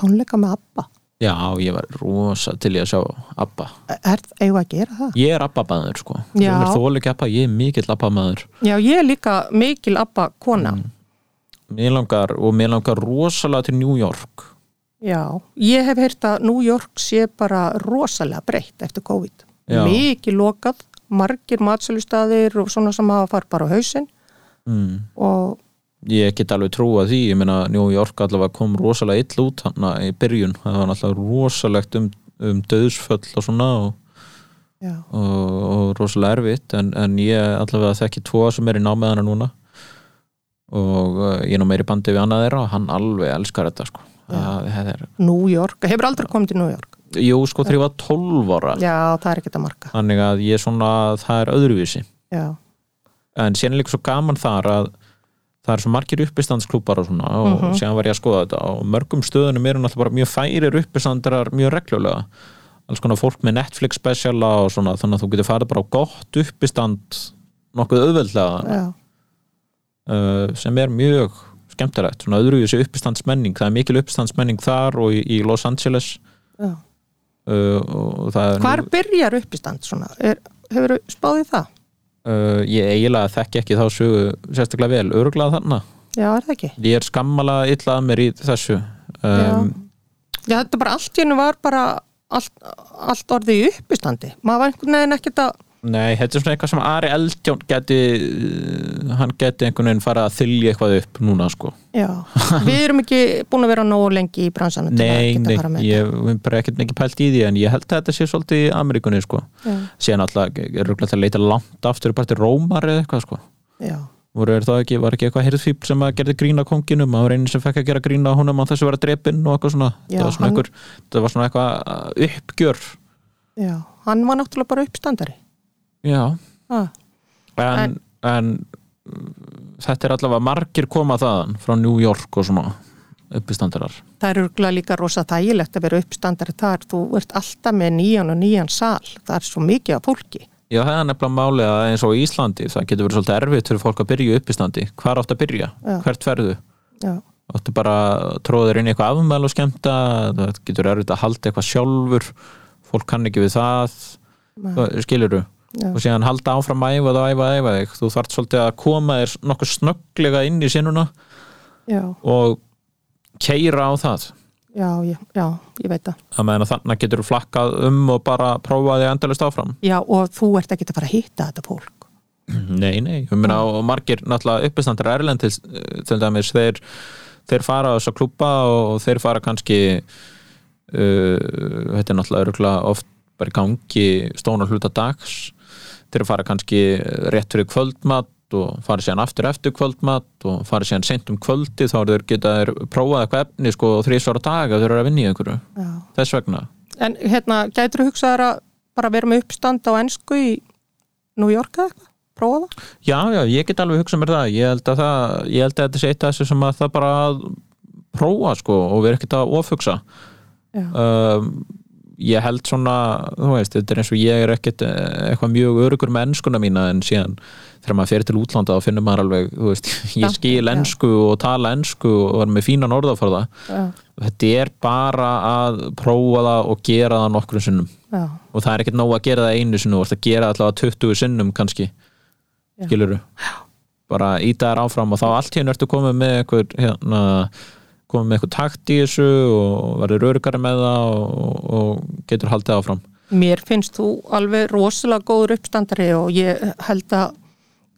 tónleika með Abba Já, ég var rosa til ég að sjá Abba. Er, eigum við að gera það? Ég er Abba-maður, sko. Já. Þú er ekki Abba, ég er mikill Abba-maður. Já, ég er líka mikil Abba kona Mm. Mér langar, og mér langar rosalega til New York. Já, ég hef heyrt að New York sé bara rosalega breytt eftir COVID Já. Mikið lokað, margir matsölustaðir og svona sem hafa farið bara á hausinn Mm. og Ég get alveg trúa því, ég meina New York allavega kom rosalega ill út hann í byrjun, það var alltaf rosalegt um, um döðsföll og svona og, og, og rosalega erfitt en, en ég allavega þekki tvo sem er í námiðana núna. Og uh, ég er nú meiri bandi við annað þeirra og hann alveg elskar þetta sko. Það, er, New York, hefur aldrei komið til New York? Jú, sko þegar ég var 12 ára. Já, það er ekkert að marka. Þannig að ég er svona, það er öðruvísi. Já, en líka svo gaman þar að það er svo margir uppistandsklúpar og svona og Mhm. síðan var ég að skoða þetta og mörgum stöðunum eru náttúrulega bara mjög færir uppistandrar mjög reglulega alls konar fólk með Netflix speciala og svona þannig að þú getur farið bara á gott uppistand nokkuð auðveldlega já, uh, sem er mjög skemmtilegt, svona öðruvísi uppistandsmenning það er mikil uppistandsmenning þar og í, í Los Angeles já. uh, og það er hvar byrjar uppistand svona, er, hefur spáðið það? Uh, ég eiginlega þekki ekki þá sögu sérstaklega vel, öruglega þarna? Já, er það ekki? ég er skammala illa að mér í þessu. Um, já, þetta bara allt hennu var bara allt, allt orðið í uppistandi. Maður var einhvern veginn ekkert að Nei, þetta er svona eitthvað sem Ari Eldjón geti uh, hann geti einhvern veginn fara að þylja eitthvað upp núna sko. Já, við erum ekki búin að vera nógu lengi í bransanum Nei, nei, ég hef bara ekkert mikið pælt í því en ég held að þetta sé svolítið í Ameríkunni sko. Síðan alltaf er röglega að leita langt aftur bara til Rómar eða eitthvað sko. Já, voru er það ekki, var ekki eitthvað hirðfíp sem að gerði grína konginum, það var einu sem fekk að gera grína honum á þessu að vera drepinn og eitthvað svona. Já, það var svona, hann- eitthvað uh, uppgjör. Já, hann var náttúrulega bara uppstandari Já, en, en þetta er allavega margir koma þaðan frá New York og svona uppistandarar. Það er örgulega líka rosa þægilegt að vera uppstandari þar, þú ert alltaf með nýjan og nýjan sal, það er svo mikið af fólki. Já, það er nefnilega máli að eins og í Íslandi það getur verið svolítið erfitt fyrir fólk að byrja uppistandi. Hvar átt að byrja? Já. Hvert ferðu? já, Áttu bara tróðir inn í eitthvað afmæl og skemmta? Það getur erfitt að halda eitthvað sjálfur. Fólk kann ekki við það. Skiluru Já. og síðan halda áfram að æfa það og æfa að æfa þig. Þú þarft svolítið að koma þér nokkuð snögglega inn í sinnuna já, og keira á það. Já, já, já, ég veit það. Að meðan að þannig getur þú flakkað um og bara prófa þig endalist áfram. Já, og þú ert ekki að fara að hitta þetta fólk. Nei, nei, ég meina og margir náttúrulega uppistandir erlendis eh, til dæmis, þeir, þeir fara á þess að klúpa og þeir fara kannski uh, þetta er náttúrulega oft bara í gangi stóna hluta dags þeir fara kannski rétt fyrir kvöldmat og fara síðan aftur eftir kvöldmat og fara síðan sent um kvöldi þá er þeir geta þeir prófað eitthvað efni sko þrísvara dag að þeir eru að vinna í einhverju. Já. þess vegna. En hérna, gætur þú hugsaðar að bara vera með uppstand á ennsku í New York eða eitthvað, prófa það? Já, já, ég get alveg hugsað mér það. Ég held að, það, ég held að þetta sé eitt af þessu sem að það bara prófa sko og vera ekkert að ofhugsa. Já, um, ég held svona þú veist, þetta er eins og ég er ekkert eh, eitthvað mjög örugur með ennskuna mína en síðan þegar maður fer til útlanda þá finnur maður alveg, þú veist, ég skil ennsku og tala ennsku og er með fínan orðaforða þetta er bara að prófa það og gera það nokkrum sinnum. Já, og það er ekkert nóg að gera það einu sinnu þú ert að gera allavega 20 sinnum kannski Já. skiluru bara íta þær áfram og þá allt hérna ertu komið með eitthvað hérna, komið með eitthvað takt í þessu og verður örugari með það og, og getur haldið áfram. Mér finnst þú alveg rosalega góður uppstandari og ég held að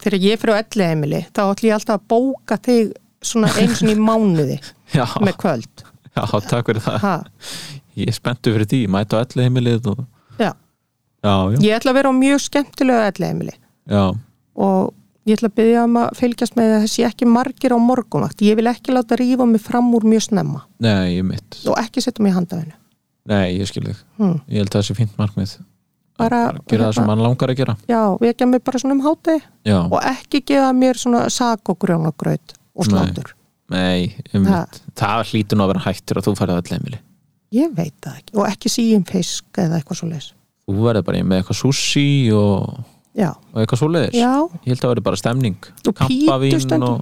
þegar ég fyrir á elli heimili þá ætlum ég alltaf að bóka þig svona eins og í mánuði já, með kvöld. Já, takk fyrir það. Ha, ég er spenntu fyrir því, mæta á elli heimilið og... já. já, já, ég ætla að vera á mjög skemmtilegu elli heimili já. Og ég ætla að byggja um að fylgjast með að þessi ekki margir á morgunvakt. Ég vil ekki láta rífa mig fram úr mjög snemma. Nei, ég mitt, og ekki setja mig í handafinu nei, ég skil þig. Hmm. ég held að það sé fínt markmið. Bara- Að gera það sem mann langar að gera. Já, vekja mig bara svona um háti já, og ekki gefa mér svona sak og grjónagraut og Nei. slátur. Nei, ég Ha. mitt það hlýtur nú að vera hættir að þú farið á elli heimili ég veit það ekki. Og ekki síum fisk eða eitthvað svo leis þú verður bara með eitthvað sushi og, já, og eitthvað svoleiðis? Já, ég held að það verður bara stemning. Og kampavín pítu stundum.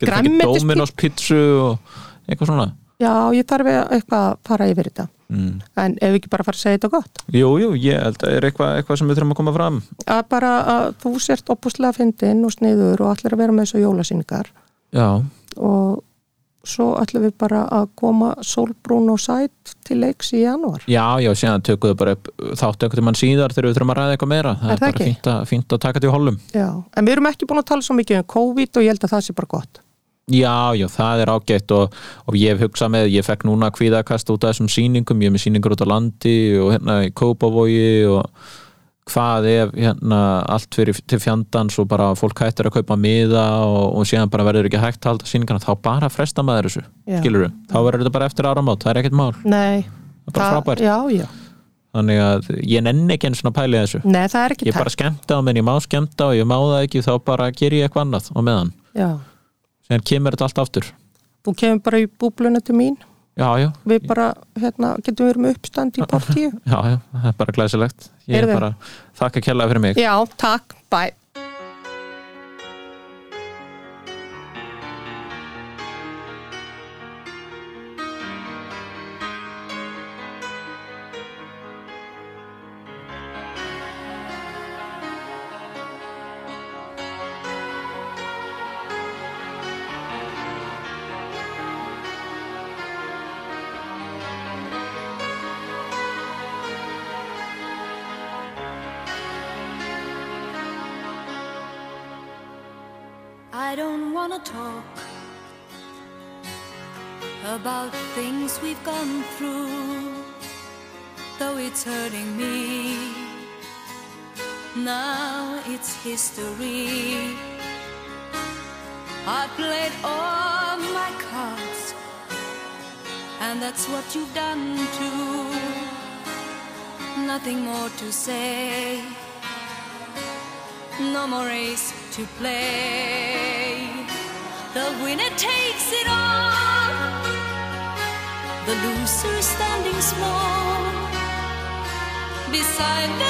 og Dominos pizzu og eitthvað svona. Já, ég þarf eitthvað að fara yfir þetta. Mm. en ef ekki bara fara að segja þetta gott? Jú, jú, ég held að það er eitthvað, eitthvað sem við þurfum að koma fram. Að bara að þú sért opuslega fyndin og sniður og allir að vera með þessu jólasýningar. Já, og svo ætlum við bara að koma sólbrún og sætt til leiks í janúar. Já, já, síðan tökum við bara upp þáttu til mann síðar þegar við þurfum að ræða eitthvað meira. Það Er er, bara fínt að, fínt að taka til hollum. Já, en við erum ekki búin að tala svo mikið um COVID og ég held að það sé bara gott. Já, já, það er ágætt og, og ég hef hugsað með, ég fekk núna kvíðakast út af þessum sýningum, ég er með sýningur út á landi og hérna í Kópavogi og hvað ef hérna allt fyrir til fjandans og bara fólk hættir að kaupa miða og, og síðan bara verður ekki hægt að halda sýningarna, þá bara fresta maður þessu, Já. skilur þá verður þetta bara eftir áramót, það er ekkert mál. Nei, það er bara frábært, Já, já, þannig að ég nenni ekki eins og pæli þessu, nei það er ekki ég bara skemmta og menn ég má skemmta og ég má það ekki, þá bara ger ég eitthvað annað á meðan, Já, síðan kemur þetta allt aftur. Þú kemur bara í búbluna til mín Já, já, við bara, hérna, getum verið með uppstand í partíu? Já, já, það er bara glæsilegt. Ég er bara, þakka kjallaði fyrir mig. Já, takk, bye I know.